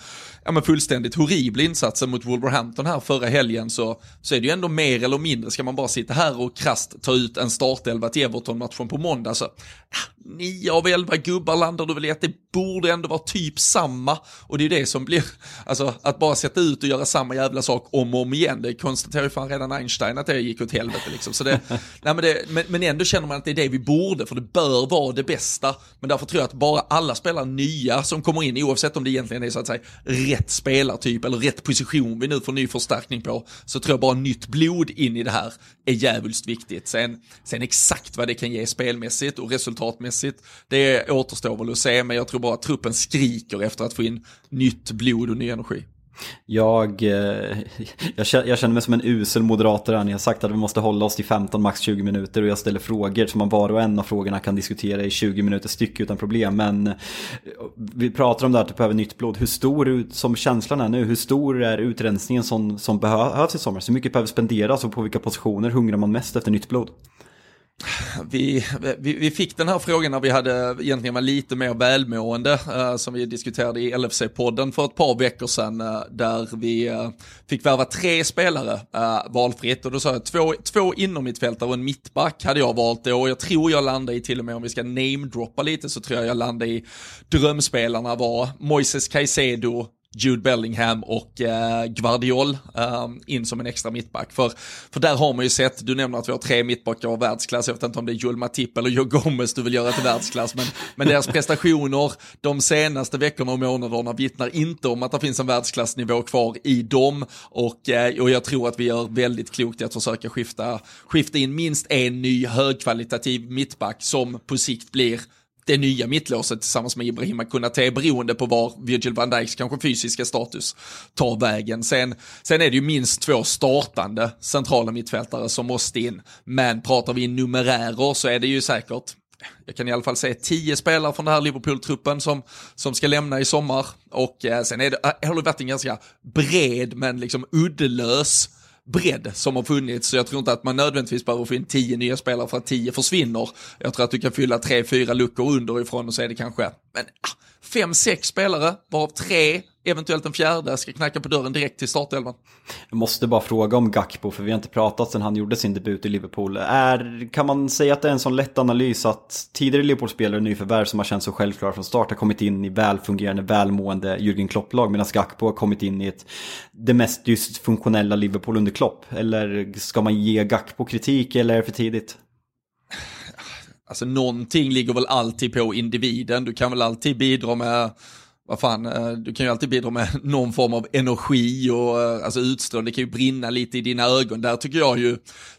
ja, men fullständigt horribla insatsen mot Wolverhampton här förra helgen så, så är det ju ändå mer eller mindre, ska man bara sitta här och krast ta ut en startelva till Everton-matchen på måndag så ja, nio av elva gubbar landar du väl i att det borde ändå vara typ samma och det är ju det som blir, alltså att bara sätta ut och göra samma jävla sak om och om igen, det konstaterar ju fan redan Einstein att det gick åt helvete liksom. Så det, nej men det, men, men ändå känner man att det är det vi borde, för det bör vara det bästa. Men därför tror jag att bara alla spelare nya som kommer in, oavsett om det egentligen är så att säga rätt spelartyp eller rätt position vi nu får ny förstärkning på, så tror jag bara nytt blod in i det här är jävligt viktigt. Sen, sen exakt vad det kan ge spelmässigt och resultatmässigt, det återstår väl att se, men jag tror bara att truppen skriker efter att få in nytt blod och ny energi. Jag, eh, jag, känner mig som en usel moderator Ni har sagt att vi måste hålla oss till 15, max 20 minuter och jag ställer frågor som man var och en av frågorna kan diskutera i 20 minuter styck utan problem. Men eh, vi pratar om det här att du behöver nytt blod. Hur stor, som känslan är nu, hur stor är utrensningen som, som behövs i sommar? Så mycket behöver spenderas och på vilka positioner hungrar man mest efter nytt blod? Vi, vi, vi, fick den här frågan när vi hade egentligen var lite mer välmående eh, som vi diskuterade i LFC-podden för ett par veckor sedan eh, där vi eh, fick värva tre spelare eh, valfritt. Och då sa jag två, två innermittfältare och en mittback hade jag valt då. Och jag tror jag landade i till och med om vi ska namedroppa lite så tror jag jag landade i drömspelarna var Moises Caicedo, Jude Bellingham och eh, Guardiol eh, in som en extra mittback. För, för där har man ju sett, du nämner att vi har tre mittbackar av världsklass, jag vet inte om det är Joel Matip eller Joe Gomez du vill göra till världsklass, men, men deras prestationer de senaste veckorna och månaderna vittnar inte om att det finns en världsklassnivå kvar i dem och, eh, och jag tror att vi gör väldigt klokt i att försöka skifta, skifta in minst en ny högkvalitativ mittback som på sikt blir det nya mittlåset tillsammans med Ibrahima Kunate beroende på var Virgil van Dijks kanske fysiska status tar vägen. Sen, sen är det ju minst två startande centrala mittfältare som måste in. Men pratar vi numerärer så är det ju säkert jag kan i alla fall säga tio spelare från den här Liverpool-truppen som, som ska lämna i sommar. Och eh, sen är det, eh, har det varit en ganska bred men liksom uddlös bredd som har funnits. Så jag tror inte att man nödvändigtvis behöver få in tio nya spelare för att tio försvinner. Jag tror att du kan fylla tre, fyra luckor underifrån och så är det kanske men, ah, fem, sex spelare, varav tre eventuellt en fjärde ska knacka på dörren direkt till startelvan. Jag måste bara fråga om Gakpo, för vi har inte pratat sedan han gjorde sin debut i Liverpool. Är, kan man säga att det är en sån lätt analys att tidigare Liverpool-spelare och nyförvärv som har känts så självklara från start har kommit in i välfungerande, välmående Jürgen Klopp-lag, medan Gakpo har kommit in i ett, det mest dysfunktionella Liverpool under Klopp? Eller ska man ge Gakpo kritik, eller är det för tidigt? Alltså någonting ligger väl alltid på individen, du kan väl alltid bidra med vad fan, eh, du kan ju alltid bidra med någon form av energi och eh, alltså utstrålning, det kan ju brinna lite i dina ögon. Där tycker jag ju,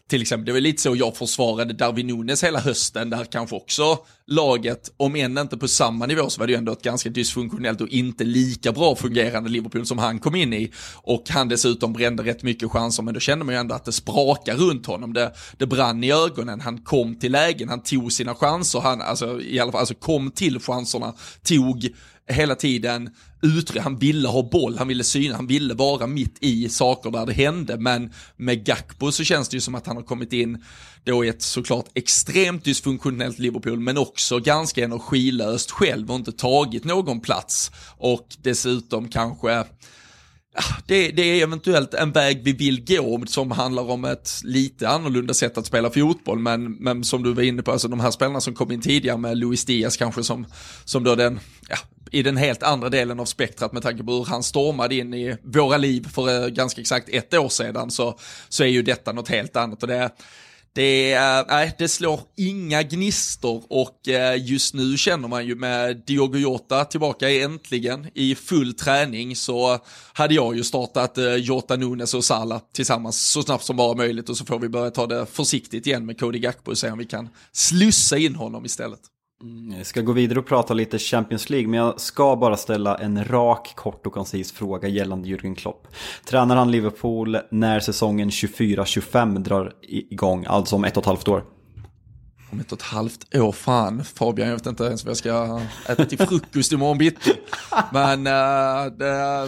till exempel, det var lite så jag försvarade Darwin Nunes hela hösten, där kanske också laget, om än inte på samma nivå, så var det ju ändå ett ganska dysfunktionellt och inte lika bra fungerande Liverpool som han kom in i. Och han dessutom brände rätt mycket chanser, men då kände man ju ändå att det sprakar runt honom. Det, det brann i ögonen, han kom till lägen, han tog sina chanser, han alltså, i alla fall, alltså kom till chanserna, tog hela tiden utrymme, han ville ha boll, han ville syna, han ville vara mitt i saker där det hände, men med Gakpo så känns det ju som att han har kommit in då i ett såklart extremt dysfunktionellt Liverpool, men också ganska energilöst själv och inte tagit någon plats. Och dessutom kanske det, det, är eventuellt en väg vi vill gå som handlar om ett lite annorlunda sätt att spela fotboll. Men, men som du var inne på, alltså de här spelarna som kom in tidigare med Luis Diaz kanske som, som då den, ja, i den helt andra delen av spektrat med tanke på hur han stormade in i våra liv för eh, ganska exakt ett år sedan så, så är ju detta något helt annat och det det, äh, det slår inga gnistor och äh, just nu känner man ju med Diogo Jota tillbaka äntligen i full träning så hade jag ju startat äh, Jota, Nunes och Salah tillsammans så snabbt som bara möjligt och så får vi börja ta det försiktigt igen med Cody Gakpo och se om vi kan slussa in honom istället. Mm, jag ska gå vidare och prata lite Champions League, men jag ska bara ställa en rak, kort och koncis fråga gällande Jürgen Klopp. Tränar han Liverpool när säsongen 24-25 drar igång, alltså om ett och ett halvt år? om ett och ett halvt år, fan Fabian, jag vet inte ens vad jag ska äta till frukost imorgon bitti. Men uh, det,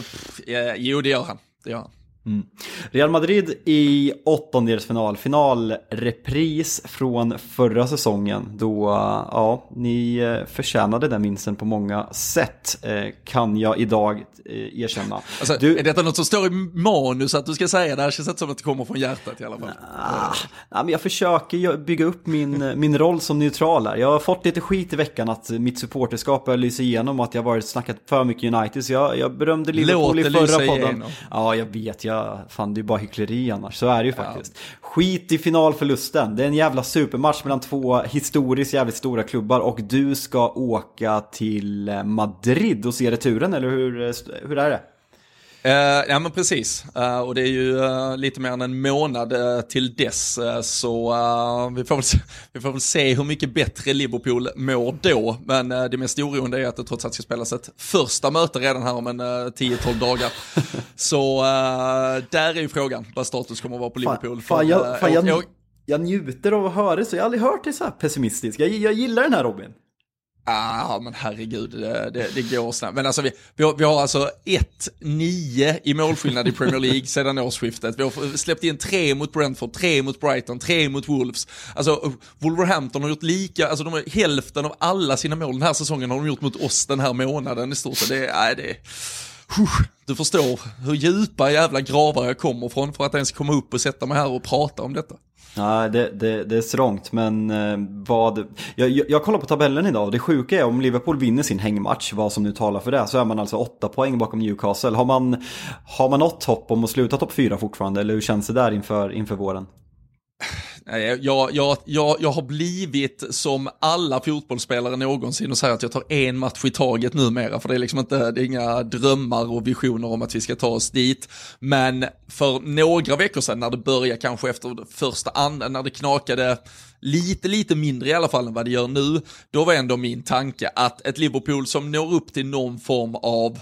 uh, jo, det gör han. Det gör han. Mm. Real Madrid i åttondelsfinal, finalrepris från förra säsongen då, ja, ni eh, förtjänade den vinsten på många sätt eh, kan jag idag eh, erkänna. Alltså, du... Är detta något som står i manus att du ska säga? Det här känns inte som att det kommer från hjärtat i alla fall. Nah, nah, men jag försöker bygga upp min, min roll som neutral här. Jag har fått lite skit i veckan att mitt supporterskap börjar lysa igenom och att jag varit snackat för mycket United. Så jag, jag berömde Liverpool i förra podden. Igenom. Ja, jag vet. Jag jag, fan det är bara hyckleri annars. Så är det ju faktiskt. Ja. Skit i finalförlusten. Det är en jävla supermatch mellan två historiskt jävligt stora klubbar och du ska åka till Madrid och se returen, eller hur, hur är det? Uh, ja men precis, uh, och det är ju uh, lite mer än en månad till dess, så vi, får väl se, vi får väl se hur mycket bättre Liverpool mår då. Men det mest oroande är att det trots allt ska spelas ett första möte redan här om en 10-12 dagar. så där är ju frågan vad status kommer att vara på Liverpool. Fan, fan, jag, fan jag, jag, jag, njuter av att höra det, så jag har aldrig hört det så här pessimistiskt. Jag, jag gillar den här Robin. Ah, men herregud, det, det, det går snabbt. Men alltså vi, vi, har, vi har alltså 1-9 i målskillnad i Premier League sedan årsskiftet. Vi har släppt in tre mot Brentford, tre mot Brighton, tre mot Wolves. Alltså Wolverhampton har gjort lika, alltså de har hälften av alla sina mål den här säsongen har de gjort mot oss den här månaden i stort sett. Det, nej, det, du förstår hur djupa jävla gravar jag kommer från för att ens komma upp och sätta mig här och prata om detta. Ja, det, det, det är strångt, men eh, vad... Jag, jag, jag kollar på tabellen idag och det sjuka är om Liverpool vinner sin hängmatch, vad som nu talar för det, så är man alltså åtta poäng bakom Newcastle. Har man, har man något hopp om att sluta topp fyra fortfarande, eller hur känns det där inför, inför våren? Jag, jag, jag, jag har blivit som alla fotbollsspelare någonsin och säger att jag tar en match i taget numera. För det är liksom inte, det är inga drömmar och visioner om att vi ska ta oss dit. Men för några veckor sedan när det började kanske efter första anden, när det knakade lite, lite mindre i alla fall än vad det gör nu, då var ändå min tanke att ett Liverpool som når upp till någon form av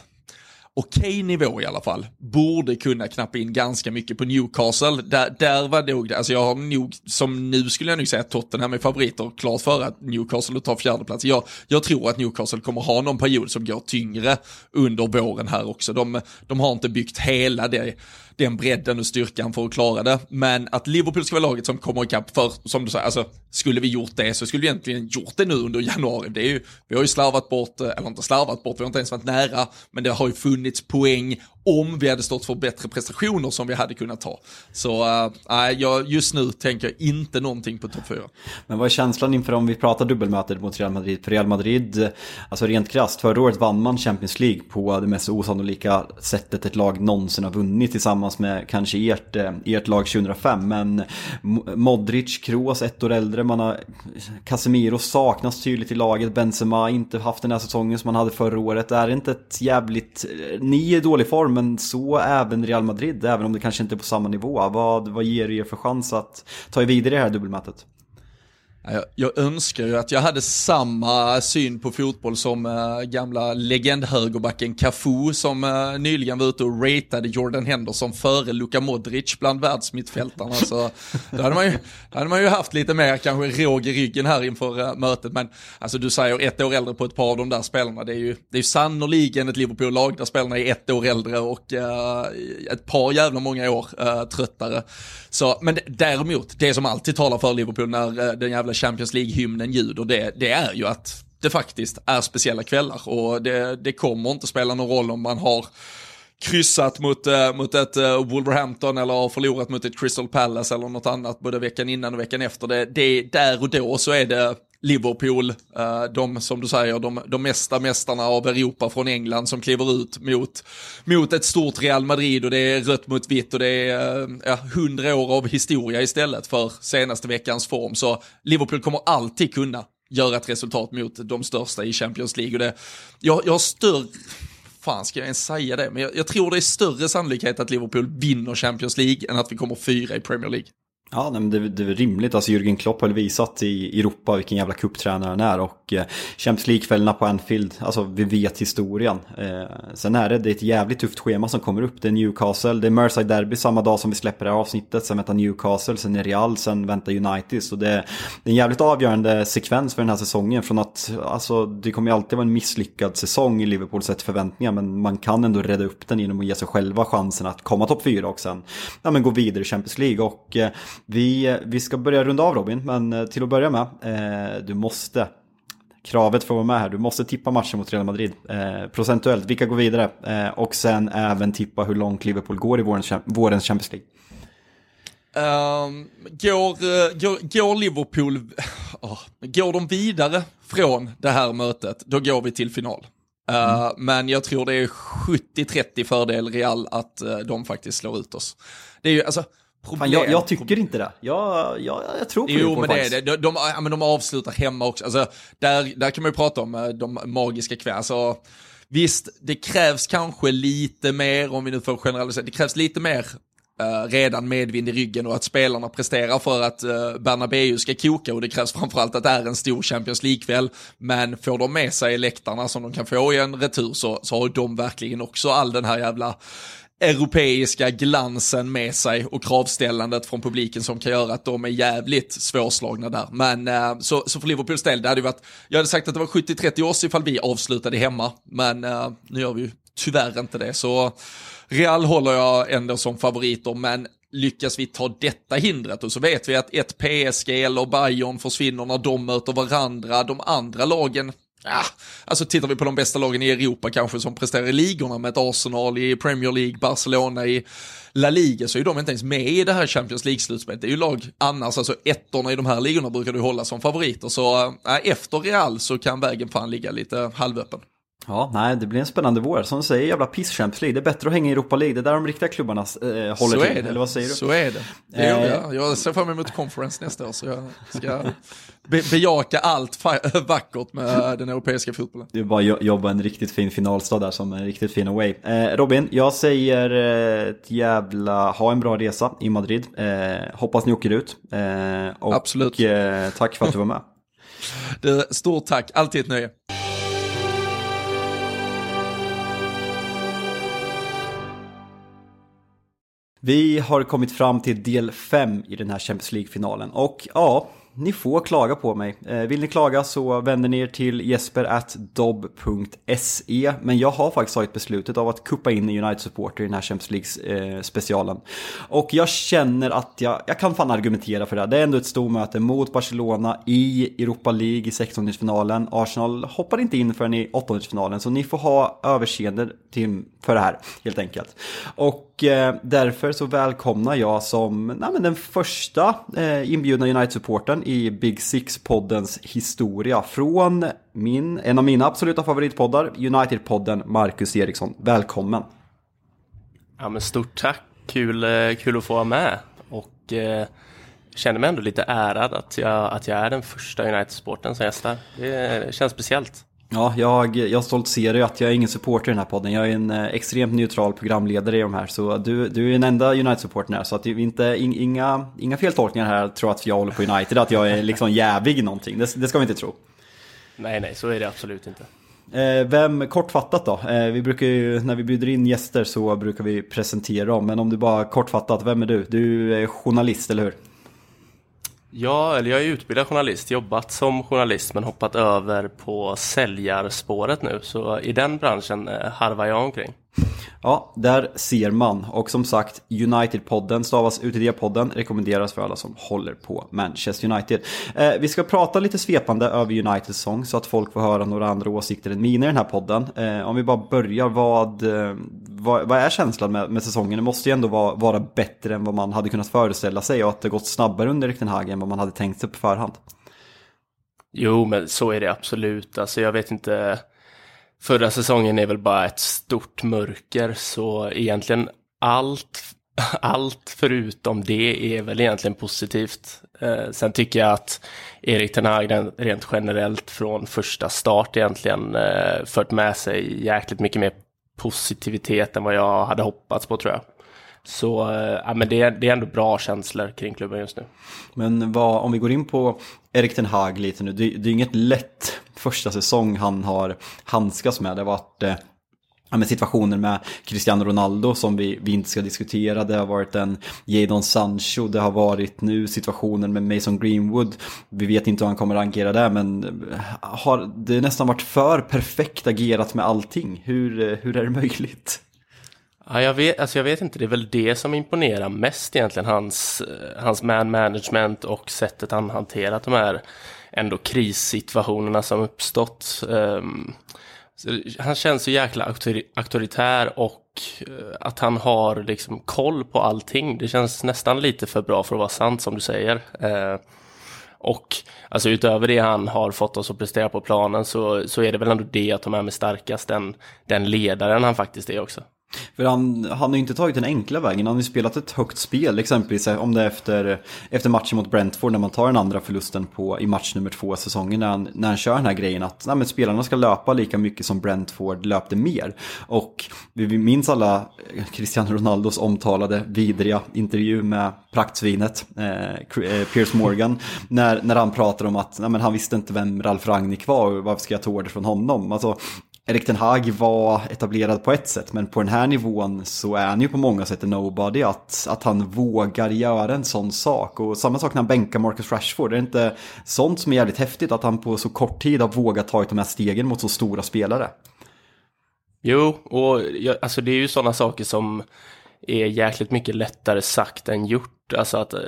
okej nivå i alla fall, borde kunna knappa in ganska mycket på Newcastle. Där, där var det alltså jag har nog, som nu skulle jag nog säga att Tottenham är favoriter, klart för att Newcastle tar fjärdeplats. Jag, jag tror att Newcastle kommer ha någon period som går tyngre under våren här också. De, de har inte byggt hela det den bredden och styrkan för att klara det. Men att Liverpool ska vara laget som kommer ikapp för, som du säger, alltså skulle vi gjort det så skulle vi egentligen gjort det nu under januari. Det är ju, vi har ju slarvat bort, eh, eller inte slarvat bort, vi har inte ens varit nära, men det har ju funnits poäng om vi hade stått för bättre prestationer som vi hade kunnat ta. Så äh, jag, just nu tänker jag inte någonting på topp 4. Men vad är känslan inför om vi pratar dubbelmötet mot Real Madrid? För Real Madrid, alltså rent krasst, förra året vann man Champions League på det mest osannolika sättet ett lag någonsin har vunnit tillsammans med kanske ert, eh, ert lag 2005. Men Modric, Kroos ett år äldre, man har Casemiro saknas tydligt i laget, Benzema inte haft den här säsongen som man hade förra året. Det Är inte ett jävligt, eh, ni är i dålig form men så även Real Madrid, även om det kanske inte är på samma nivå. Vad, vad ger er för chans att ta er vidare i det här dubbelmötet? Jag, jag, önskar ju att jag hade samma syn på fotboll som äh, gamla legendhögerbacken Cafu som äh, nyligen var ute och ratade Jordan Henderson före Luka Modric bland världsmittfältarna. Så då hade, man ju, då hade man ju haft lite mer kanske råg i ryggen här inför äh, mötet. Men alltså du säger ett år äldre på ett par av de där spelarna. Det är ju, det är ju sannoliken ett Liverpool-lag där spelarna är ett år äldre och ett par jävla många år tröttare. Så, men däremot, det som alltid talar för Liverpool när den jävla Champions League-hymnen ljuder, det, det är ju att det faktiskt är speciella kvällar och det, det kommer inte spela någon roll om man har kryssat mot, äh, mot ett äh, Wolverhampton eller har förlorat mot ett Crystal Palace eller något annat både veckan innan och veckan efter. Det, det, där och då så är det Liverpool, eh, de som du säger, de, de mesta mästarna av Europa från England som kliver ut mot, mot ett stort Real Madrid och det är rött mot vitt och det är eh, ja, hundra år av historia istället för senaste veckans form. Så Liverpool kommer alltid kunna göra ett resultat mot de största i Champions League. Och det, jag, jag har större fan ska jag ens säga det? Men jag, jag, tror det är större sannolikhet att Liverpool vinner Champions League än att vi kommer fyra i Premier League. Ja, men det, det är rimligt. Alltså Jürgen Klopp har visat i Europa vilken jävla kupptränare han är. Och eh, Champions League-kvällarna på Anfield, alltså vi vet historien. Eh, sen är det, det är ett jävligt tufft schema som kommer upp. Det är Newcastle, det är Merseyside Derby samma dag som vi släpper det här avsnittet. Sen väntar Newcastle, sen är Real, sen väntar United. Så det, det är en jävligt avgörande sekvens för den här säsongen. Från att, alltså det kommer ju alltid vara en misslyckad säsong i Liverpool sett förväntningar. Men man kan ändå rädda upp den genom att ge sig själva chansen att komma topp fyra och sen ja, men gå vidare i Champions League. Och eh, vi, vi ska börja runda av Robin, men eh, till att börja med, eh, du måste kravet för att vara med här. Du måste tippa matchen mot Real Madrid. Eh, procentuellt, vilka går vidare? Eh, och sen även tippa hur långt Liverpool går i vårens, vårens Champions League. Um, går, uh, går, går, Liverpool, oh, går de vidare från det här mötet, då går vi till final. Uh, mm. Men jag tror det är 70-30 fördel Real att uh, de faktiskt slår ut oss. Det är ju, alltså, Fan, jag, jag, tycker inte det. Jag, jag, jag tror på Jo, men det är det. De, de, men de avslutar hemma också. Alltså, där, där kan man ju prata om eh, de magiska kvällarna. Alltså, visst, det krävs kanske lite mer, om vi nu får generalisera, det krävs lite mer Uh, redan medvind i ryggen och att spelarna presterar för att uh, Bernabéu ska koka och det krävs framförallt att det är en stor Champions League-kväll. Men får de med sig läktarna som de kan få i en retur så, så har de verkligen också all den här jävla europeiska glansen med sig och kravställandet från publiken som kan göra att de är jävligt svårslagna där. Men eh, så, så för Liverpools del, det hade ju varit, jag hade sagt att det var 70-30 oss ifall vi avslutade hemma, men eh, nu gör vi ju tyvärr inte det. Så Real håller jag ändå som favoriter, men lyckas vi ta detta hindret och så vet vi att ett PSG eller Bayern försvinner när de möter varandra, de andra lagen Ah, alltså tittar vi på de bästa lagen i Europa kanske som presterar i ligorna med ett Arsenal i Premier League, Barcelona i La Liga så är de inte ens med i det här Champions League-slutspelet. Det är ju lag annars, alltså ettorna i de här ligorna brukar du hålla som favoriter. Så äh, efter Real så kan vägen fan ligga lite halvöppen. Ja, nej, det blir en spännande vår. Som du säger, jävla piss Champions League. Det är bättre att hänga i Europa League. Det är där de riktiga klubbarna eh, håller så till. Eller vad säger du? Så är det. det gör jag. jag ser fram emot conference nästa år. Så jag ska be bejaka allt vackert med den europeiska fotbollen. Du bara jobba en riktigt fin finalstad där som en riktigt fin away. Eh, Robin, jag säger eh, ett jävla, ha en bra resa i Madrid. Eh, hoppas ni åker ut. Eh, och Absolut. Eh, tack för att du var med. det, stort tack, alltid ett nöje. Vi har kommit fram till del 5 i den här Champions League-finalen och ja, ni får klaga på mig. Eh, vill ni klaga så vänder ni er till jesper.dob.se. Men jag har faktiskt tagit beslutet av att kuppa in en United-supporter i den här Champions League-specialen. Eh, och jag känner att jag, jag kan fan argumentera för det. Det är ändå ett stort möte mot Barcelona i Europa League i 16-finalen. Arsenal hoppar inte in förrän i 8-finalen så ni får ha överseende till, för det här helt enkelt. Och Eh, därför så välkomnar jag som nej, men den första eh, inbjudna United-supporten i Big Six-poddens historia från min, en av mina absoluta favoritpoddar, United-podden Marcus Eriksson. Välkommen! Ja men stort tack, kul, eh, kul att få vara med och eh, känner mig ändå lite ärad att jag, att jag är den första United-supporten som gästar. Det känns speciellt. Ja, jag, jag stoltserar ju att jag är ingen supporter i den här podden. Jag är en eh, extremt neutral programledare i de här. Så du, du är den enda United-supporten här. Så att det är inte, inga, inga feltolkningar här tror att jag håller på United. Att jag är liksom jävig någonting. Det, det ska vi inte tro. Nej, nej, så är det absolut inte. Eh, vem, kortfattat då. Eh, vi brukar ju, när vi bjuder in gäster så brukar vi presentera dem. Men om du bara kortfattat, vem är du? Du är journalist, eller hur? Ja, eller jag är utbildad journalist, jobbat som journalist men hoppat över på säljarspåret nu. Så i den branschen eh, harvar jag omkring. Ja, där ser man. Och som sagt, United-podden stavas UTD-podden, rekommenderas för alla som håller på Manchester United. Eh, vi ska prata lite svepande över Uniteds sång så att folk får höra några andra åsikter än mina i den här podden. Eh, om vi bara börjar, vad, eh, vad, vad, är känslan med, med säsongen? Det måste ju ändå vara, vara bättre än vad man hade kunnat föreställa sig och att det gått snabbare under Erik än vad man hade tänkt sig på förhand. Jo, men så är det absolut. Alltså jag vet inte förra säsongen är väl bara ett stort mörker så egentligen allt, allt förutom det är väl egentligen positivt. Eh, sen tycker jag att Erik Ten Hag rent generellt från första start egentligen eh, fört med sig jäkligt mycket mer positivitet än vad jag hade hoppats på tror jag. Så eh, ja, men det, är, det är ändå bra känslor kring klubben just nu. Men vad, om vi går in på Erik Ten Hag lite nu, det, det är inget lätt första säsong han har handskats med. Det har varit eh, ja, med situationer med Cristiano Ronaldo som vi, vi inte ska diskutera. Det har varit en Jadon Sancho, det har varit nu situationen med Mason Greenwood. Vi vet inte hur han kommer att agera där men eh, har det nästan varit för perfekt agerat med allting? Hur, eh, hur är det möjligt? Ja, jag, vet, alltså jag vet inte, det är väl det som imponerar mest egentligen, hans, eh, hans man management och sättet han hanterat de här ändå krissituationerna som uppstått. Um, han känns så jäkla auktoritär och uh, att han har liksom koll på allting. Det känns nästan lite för bra för att vara sant som du säger. Uh, och alltså utöver det han har fått oss att prestera på planen så, så är det väl ändå det att de är med starkast, den, den ledaren han faktiskt är också. För han, han har ju inte tagit den enkla vägen, han har ju spelat ett högt spel, exempelvis om det är efter, efter matchen mot Brentford när man tar den andra förlusten på, i match nummer två säsongen när han, när han kör den här grejen att nej, spelarna ska löpa lika mycket som Brentford löpte mer. Och vi minns alla Cristiano Ronaldos omtalade vidriga intervju med praktsvinet, eh, eh, Piers Morgan, när, när han pratar om att nej, han visste inte vem Ralf Rangnick var och varför ska jag ta order från honom? Alltså, Erik Ten Hag var etablerad på ett sätt, men på den här nivån så är han ju på många sätt en nobody. Att, att han vågar göra en sån sak. Och samma sak när han bänkar Marcus Rashford. Det är inte sånt som är jävligt häftigt, att han på så kort tid har vågat ta de här stegen mot så stora spelare. Jo, och jag, alltså det är ju sådana saker som är jäkligt mycket lättare sagt än gjort. Alltså att eh,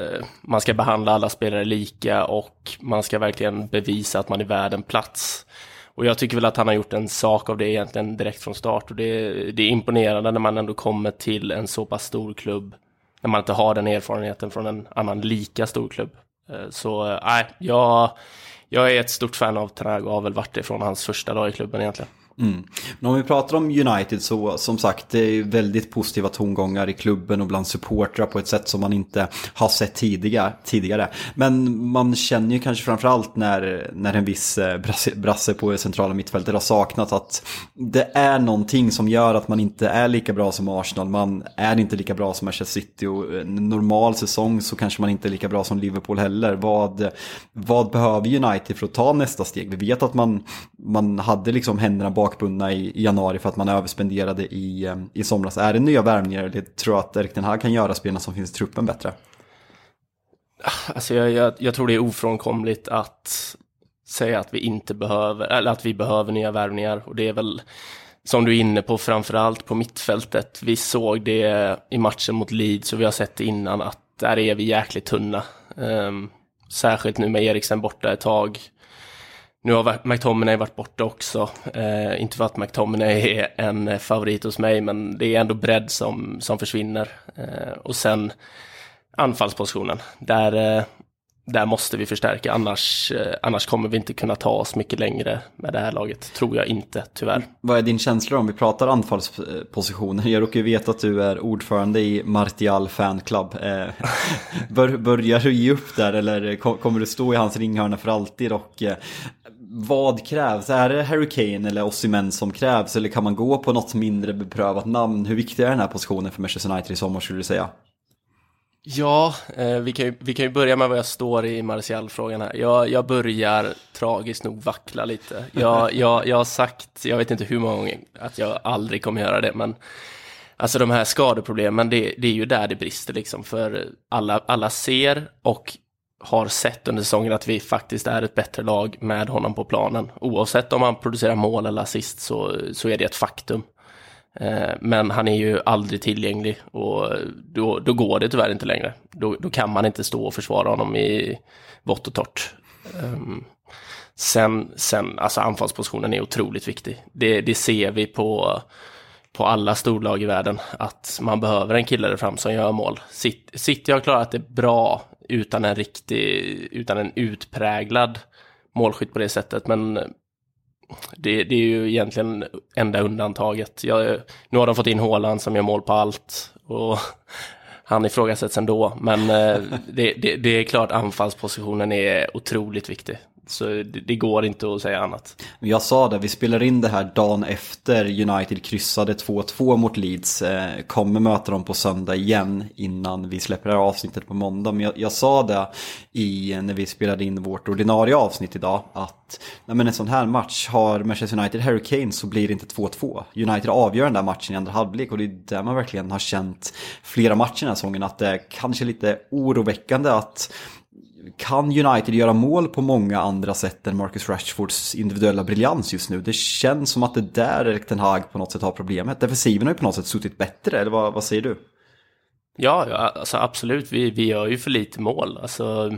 man ska behandla alla spelare lika och man ska verkligen bevisa att man är värd en plats. Och jag tycker väl att han har gjort en sak av det egentligen direkt från start och det, det är imponerande när man ändå kommer till en så pass stor klubb när man inte har den erfarenheten från en annan lika stor klubb. Eh, så eh, nej, jag, jag är ett stort fan av Tenag och har väl varit det från hans första dag i klubben egentligen. Mm. Men om vi pratar om United så som sagt det är väldigt positiva tongångar i klubben och bland supportrar på ett sätt som man inte har sett tidigare. tidigare. Men man känner ju kanske framförallt när, när en viss eh, brasse, brasse på centrala mittfältet har saknat att det är någonting som gör att man inte är lika bra som Arsenal. Man är inte lika bra som Manchester City och eh, en normal säsong så kanske man inte är lika bra som Liverpool heller. Vad, vad behöver United för att ta nästa steg? Vi vet att man, man hade liksom händerna bakbundna i, januari för att man överspenderade i, eh, i somras. Är det nya värvningar eller tror du att Erik Den här kan göra spelarna som finns i truppen bättre? Alltså jag, jag, jag, tror det är ofrånkomligt att säga att vi inte behöver, eller att vi behöver nya värvningar och det är väl som du är inne på framförallt på mittfältet. Vi såg det i matchen mot Leeds och vi har sett det innan att där är vi jäkligt tunna. Um, särskilt nu med Eriksen borta ett tag. Nu har McTominay varit borta också. Eh, inte för att McTominay är en favorit hos mig, men det är ändå bredd som, som försvinner. Eh, och sen anfallspositionen. Där, eh, där måste vi förstärka, annars, eh, annars kommer vi inte kunna ta oss mycket längre med det här laget. Tror jag inte, tyvärr. Vad är din känsla om vi pratar anfallspositioner? Jag råkar ju veta att du är ordförande i Martial Fan Club. Eh, börjar du ge upp där eller kommer du stå i hans ringhörna för alltid? Och eh, vad krävs? Är det Harry Kane eller Osimhen som krävs? Eller kan man gå på något mindre beprövat namn? Hur viktig är den här positionen för Manchester United i sommar skulle du säga? Ja, eh, vi, kan ju, vi kan ju börja med vad jag står i Martial-frågan här. Jag, jag börjar tragiskt nog vackla lite. Jag, jag, jag har sagt, jag vet inte hur många gånger, att jag aldrig kommer göra det, men alltså de här skadeproblemen, det, det är ju där det brister liksom, för alla, alla ser och har sett under säsongen att vi faktiskt är ett bättre lag med honom på planen. Oavsett om han producerar mål eller assist så, så är det ett faktum. Eh, men han är ju aldrig tillgänglig och då, då går det tyvärr inte längre. Då, då kan man inte stå och försvara honom i vått och torrt. Um, sen, sen, alltså anfallspositionen är otroligt viktig. Det, det ser vi på, på alla storlag i världen, att man behöver en kille där fram som gör mål. City har klarat det bra utan en riktig, utan en utpräglad målskytt på det sättet, men det, det, är ju egentligen enda undantaget. Jag, nu har de fått in Håland som gör mål på allt och han ifrågasätts ändå. Men eh, det, det, det, är klart anfallspositionen är otroligt viktig. Så det, det, går inte att säga annat. Jag sa det, vi spelar in det här dagen efter United kryssade 2-2 mot Leeds. Eh, kommer möta dem på söndag igen innan vi släpper det här avsnittet på måndag. Men jag, jag sa det i, när vi spelade in vårt ordinarie avsnitt idag. Att nej men en sån här match har Manchester United Hurricanes så blir det inte 2-2. United avgör den där matchen i andra halvlek och det är där man verkligen har känt flera matcher den här säsongen. Att det är kanske lite oroväckande att kan United göra mål på många andra sätt än Marcus Rashfords individuella briljans just nu? Det känns som att det där Erik Ten Hag på något sätt har problemet. Defensiven har ju på något sätt suttit bättre, eller vad, vad säger du? Ja, alltså absolut. Vi, vi gör ju för lite mål. Alltså,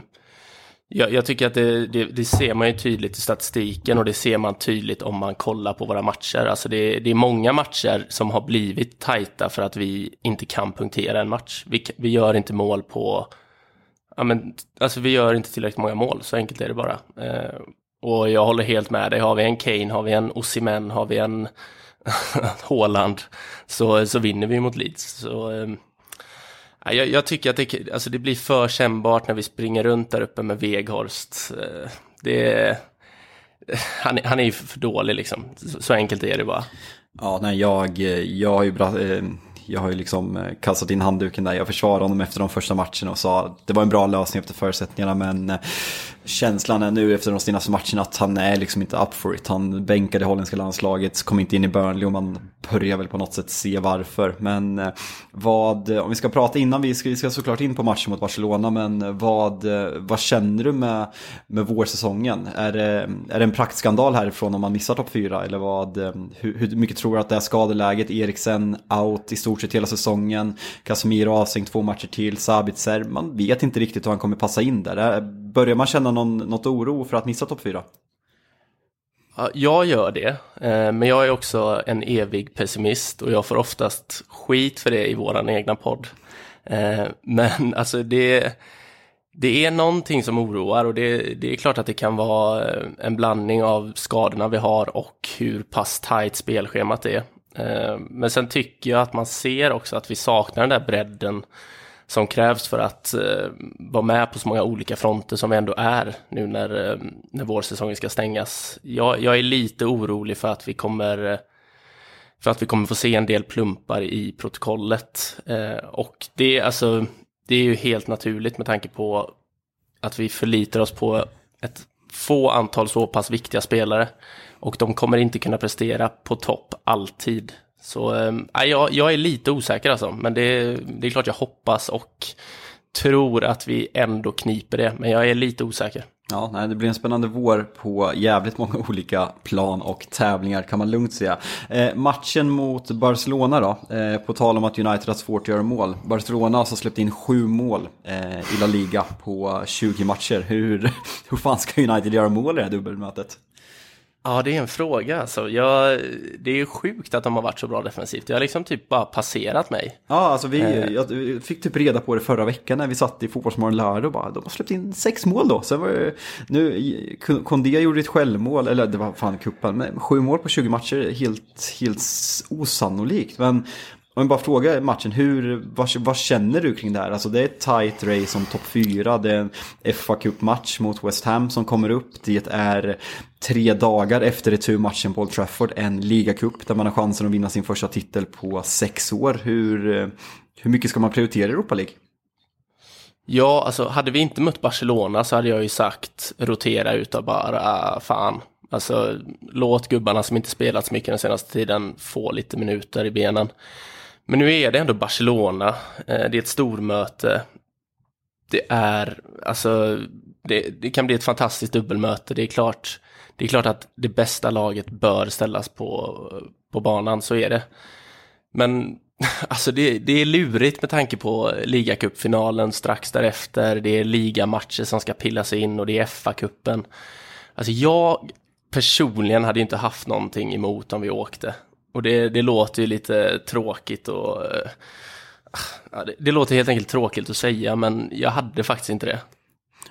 jag, jag tycker att det, det, det, ser man ju tydligt i statistiken och det ser man tydligt om man kollar på våra matcher. Alltså det, det är många matcher som har blivit tajta för att vi inte kan punktera en match. Vi, vi gör inte mål på ja, men, alltså vi gör inte tillräckligt många mål, så enkelt är det bara. Eh, och jag håller helt med dig, har vi en Kane, har vi en Osimhen, har vi en Haaland, så, så vinner vi mot Leeds. Så, eh, jag, jag, tycker att det, alltså det blir för kännbart när vi springer runt där uppe med Veghorst. Eh, det, han, han är ju för dålig liksom, så, så enkelt är det bara. Ja, nej, jag, jag har ju bra, eh, jag har ju liksom eh, kastat in handduken där. Jag försvarade honom efter de första matcherna och sa att det var en bra lösning efter förutsättningarna. Men eh, känslan är nu efter de senaste matcherna att han är liksom inte up for it. Han bänkade holländska landslaget, kom inte in i Burnley och man börjar väl på något sätt se varför. Men eh, vad, om vi ska prata innan, vi ska, vi ska såklart in på matchen mot Barcelona, men vad, eh, vad känner du med, med vårsäsongen? Är det, är det en praktskandal härifrån om man missar topp 4? Eller vad, eh, hur, hur mycket tror du att det är skadeläget? Eriksen out i stort sett hela säsongen. Casemiro avstängd två matcher till. Sabitzer, man vet inte riktigt hur han kommer passa in där. Börjar man känna någon, något oro för att missa topp 4? Jag gör det, eh, men jag är också en evig pessimist och jag får oftast skit för det i våran egna podd. Eh, men alltså det, det är någonting som oroar och det, det är klart att det kan vara eh, en blandning av skadorna vi har och hur pass tajt spelschemat är. Men sen tycker jag att man ser också att vi saknar den där bredden som krävs för att eh, vara med på så många olika fronter som vi ändå är nu när, eh, när vårsäsongen ska stängas. Jag, jag är lite orolig för att vi kommer eh, för att vi kommer få se en del plumpar i protokollet. Eh, och det, alltså, det är ju helt naturligt med tanke på att vi förlitar oss på ett få antal så pass viktiga spelare. Och de kommer inte kunna prestera på topp alltid. Så äh, jag, jag är lite osäker alltså, men det, det är klart jag hoppas och tror att vi ändå kniper det, men jag är lite osäker. Ja, nej, det blir en spännande vår på jävligt många olika plan och tävlingar kan man lugnt säga. Eh, matchen mot Barcelona då, eh, på tal om att United har svårt att göra mål. Barcelona har alltså släppt in sju mål eh, i La Liga på 20 matcher. Hur, hur fan ska United göra mål i det här dubbelmötet? Ja, det är en fråga. Alltså, jag, det är sjukt att de har varit så bra defensivt. Jag har liksom typ bara passerat mig. Ja, alltså vi, eh. jag fick typ reda på det förra veckan när vi satt i Fotbollsmorgon lördag och bara, de har släppt in sex mål då. Sen var det, nu, Kondé gjorde ett självmål, eller det var fan kuppen, men sju mål på 20 matcher, helt, helt osannolikt. Men om jag bara frågar matchen, hur, vad, vad, känner du kring det här? Alltså det är ett tight race om topp 4, det är en fa Cup-match mot West Ham som kommer upp. Det är tre dagar efter returmatchen på Old Trafford, en ligacup där man har chansen att vinna sin första titel på sex år. Hur, hur mycket ska man prioritera Europa League? Ja, alltså hade vi inte mött Barcelona så hade jag ju sagt rotera utav bara ah, fan. Alltså låt gubbarna som inte spelat så mycket den senaste tiden få lite minuter i benen. Men nu är det ändå Barcelona, eh, det är ett stormöte. Det är, alltså, det, det, kan bli ett fantastiskt dubbelmöte. Det är klart, det är klart att det bästa laget bör ställas på, på banan, så är det. Men alltså det, det är lurigt med tanke på ligacupfinalen strax därefter. Det är ligamatcher som ska pillas in och det är FA-cupen. Alltså jag personligen hade inte haft någonting emot om vi åkte. Och det, det låter ju lite tråkigt och ja, det, det, låter helt enkelt tråkigt att säga, men jag hade faktiskt inte det.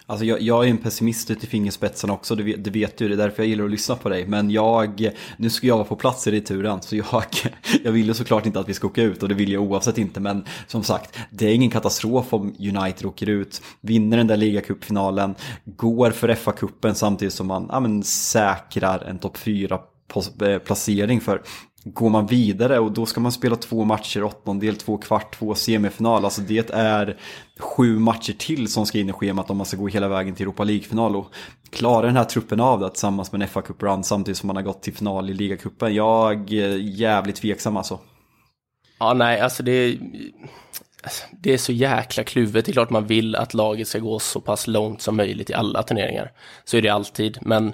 Alltså jag, jag är en pessimist ut i fingerspetsen också, det vet, det vet du, det är därför jag gillar att lyssna på dig. Men jag, nu ska jag vara på plats i returen, så jag, jag vill ju såklart inte att vi ska åka ut och det vill jag oavsett inte. Men som sagt, det är ingen katastrof om United åker ut, vinner den där ligacupfinalen, går för FA-cupen samtidigt som man ja, men, säkrar en topp 4-placering eh, för går man vidare och då ska man spela två matcher, åttondel, två kvart, två semifinal. Alltså det är sju matcher till som ska in i schemat om man ska gå hela vägen till Europa League-final. Och klarar den här truppen av det tillsammans med en fa cup run samtidigt som man har gått till final i ligacupen? Jag är jävligt tveksam alltså. Ja, nej, alltså det är, Alltså, det är så jäkla kluvet. Det är klart man vill att laget ska gå så pass långt som möjligt i alla turneringar. Så är det alltid, men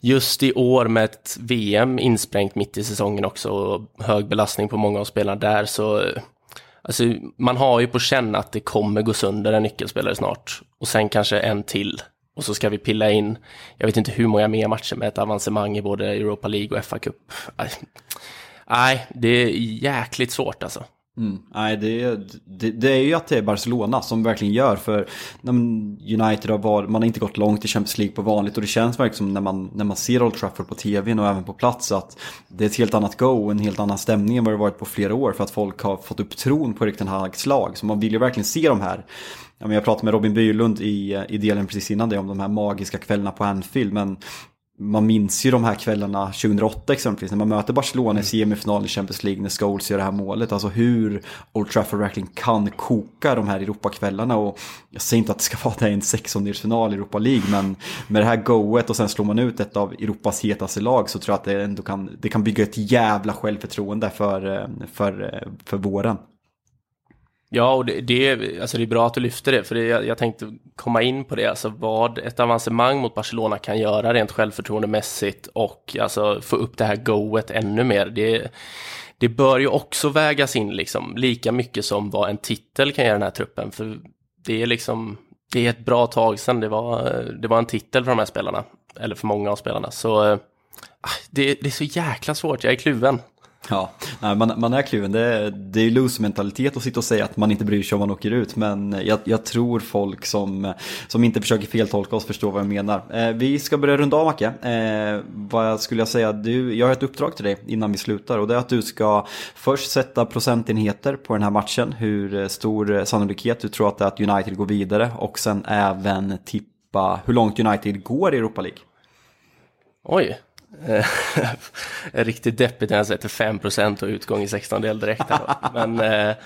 just i år med ett VM insprängt mitt i säsongen också och hög belastning på många av spelarna där så Alltså, man har ju på känn att det kommer gå sönder en nyckelspelare snart. Och sen kanske en till. Och så ska vi pilla in, jag vet inte hur många mer matcher med ett avancemang i både Europa League och FA-cup. Nej, det är jäkligt svårt alltså. Mm. Nej, det, det, det, är ju att det är Barcelona som verkligen gör för United har varit, man har inte gått långt i Champions League på vanligt och det känns verkligen som när man, när man ser Old Trafford på tvn och även på plats att det är ett helt annat go och en helt annan stämning än vad det varit på flera år för att folk har fått upp tron på Erik Hags lag. Så man vill ju verkligen se de här jag pratade med Robin Bylund i, eh, i delen precis innan det om de här magiska kvällarna på Anfield men man minns ju de här kvällarna 2008 exempelvis när man möter Barcelona i mm. semifinal i Champions League när Scholes gör det här målet. Alltså hur Old Trafford verkligen kan koka de här Europakvällarna och jag säger inte att det ska vara det en sexondelsfinal i Europa League men med det här goet och sen slår man ut ett av Europas hetaste lag så tror jag att det ändå kan, det kan bygga ett jävla självförtroende för, eh, för, eh, för våren. Ja, och det, det, alltså det är bra att du lyfter det, för det, jag, jag tänkte komma in på det, alltså vad ett avancemang mot Barcelona kan göra rent självförtroendemässigt och alltså få upp det här goet ännu mer. Det, det bör ju också vägas in liksom, lika mycket som vad en titel kan göra den här truppen, för det är liksom, det är ett bra tag sedan det var, det var en titel för de här spelarna, eller för många av spelarna, så eh, ah, det, det är så jäkla svårt, jag är kluven. Ja, man, man är kluven. Det, det är loose-mentalitet att sitta och säga att man inte bryr sig om man åker ut. Men jag, jag tror folk som, som inte försöker feltolka oss förstår vad jag menar. Eh, vi ska börja runda av Macke. Eh, vad skulle jag säga? Du, jag har ett uppdrag till dig innan vi slutar. Och det är att du ska först sätta procentenheter på den här matchen. Hur stor sannolikhet du tror att det är att United går vidare. Och sen även tippa hur långt United går i Europa League. Oj, riktigt deppigt när jag sätter 5% och utgång i 16 del direkt. Men eh,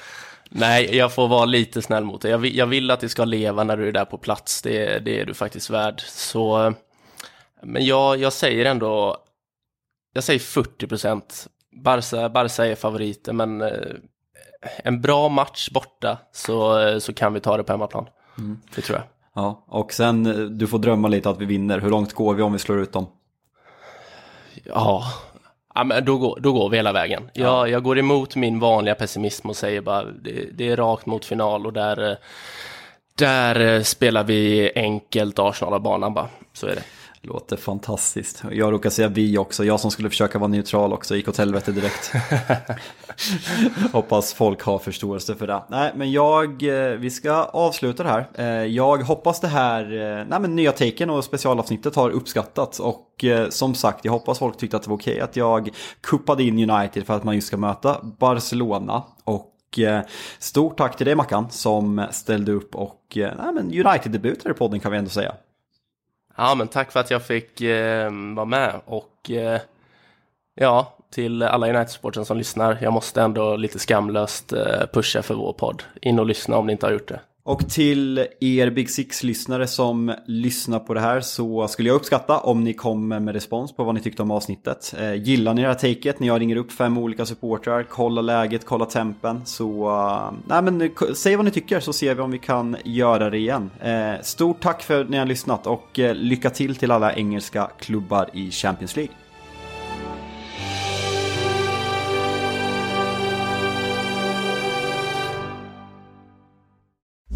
nej, jag får vara lite snäll mot dig. Jag, jag, vill att det ska leva när du är där på plats. Det, det är du faktiskt värd. Så, men jag, jag säger ändå, jag säger 40%. Barca, Barca är favoriter, men eh, en bra match borta så, så kan vi ta det på hemmaplan. Mm. Det tror jag. Ja, och sen eh, du får drömma lite att vi vinner. Hur långt går vi om vi slår ut dem? Ja, ja men då, går, då går vi hela vägen. Jag, ja. jag går emot min vanliga pessimism och säger bara det, det är rakt mot final och där, där spelar vi enkelt Arsenal av banan bara. Så är det. Låter fantastiskt. Jag råkar säga vi också. Jag som skulle försöka vara neutral också gick åt helvete direkt. hoppas folk har förståelse för det. Nej, men jag, eh, vi ska avsluta det här. Eh, jag hoppas det här eh, nej, men nya taken och specialavsnittet har uppskattats. Och som sagt, jag hoppas folk tyckte att det var okej okay att jag kuppade in United för att man just ska möta Barcelona. Och stort tack till dig Mackan som ställde upp och nej, men United-debuter i podden kan vi ändå säga. Ja, men tack för att jag fick eh, vara med och eh, ja, till alla United-supportrar som lyssnar. Jag måste ändå lite skamlöst eh, pusha för vår podd. In och lyssna om ni inte har gjort det. Och till er Big Six-lyssnare som lyssnar på det här så skulle jag uppskatta om ni kommer med respons på vad ni tyckte om avsnittet. Eh, gillar ni det här taket när jag ringer upp fem olika supportrar, kolla läget, kolla tempen så eh, nej, men, säg vad ni tycker så ser vi om vi kan göra det igen. Eh, stort tack för att ni har lyssnat och lycka till till alla engelska klubbar i Champions League.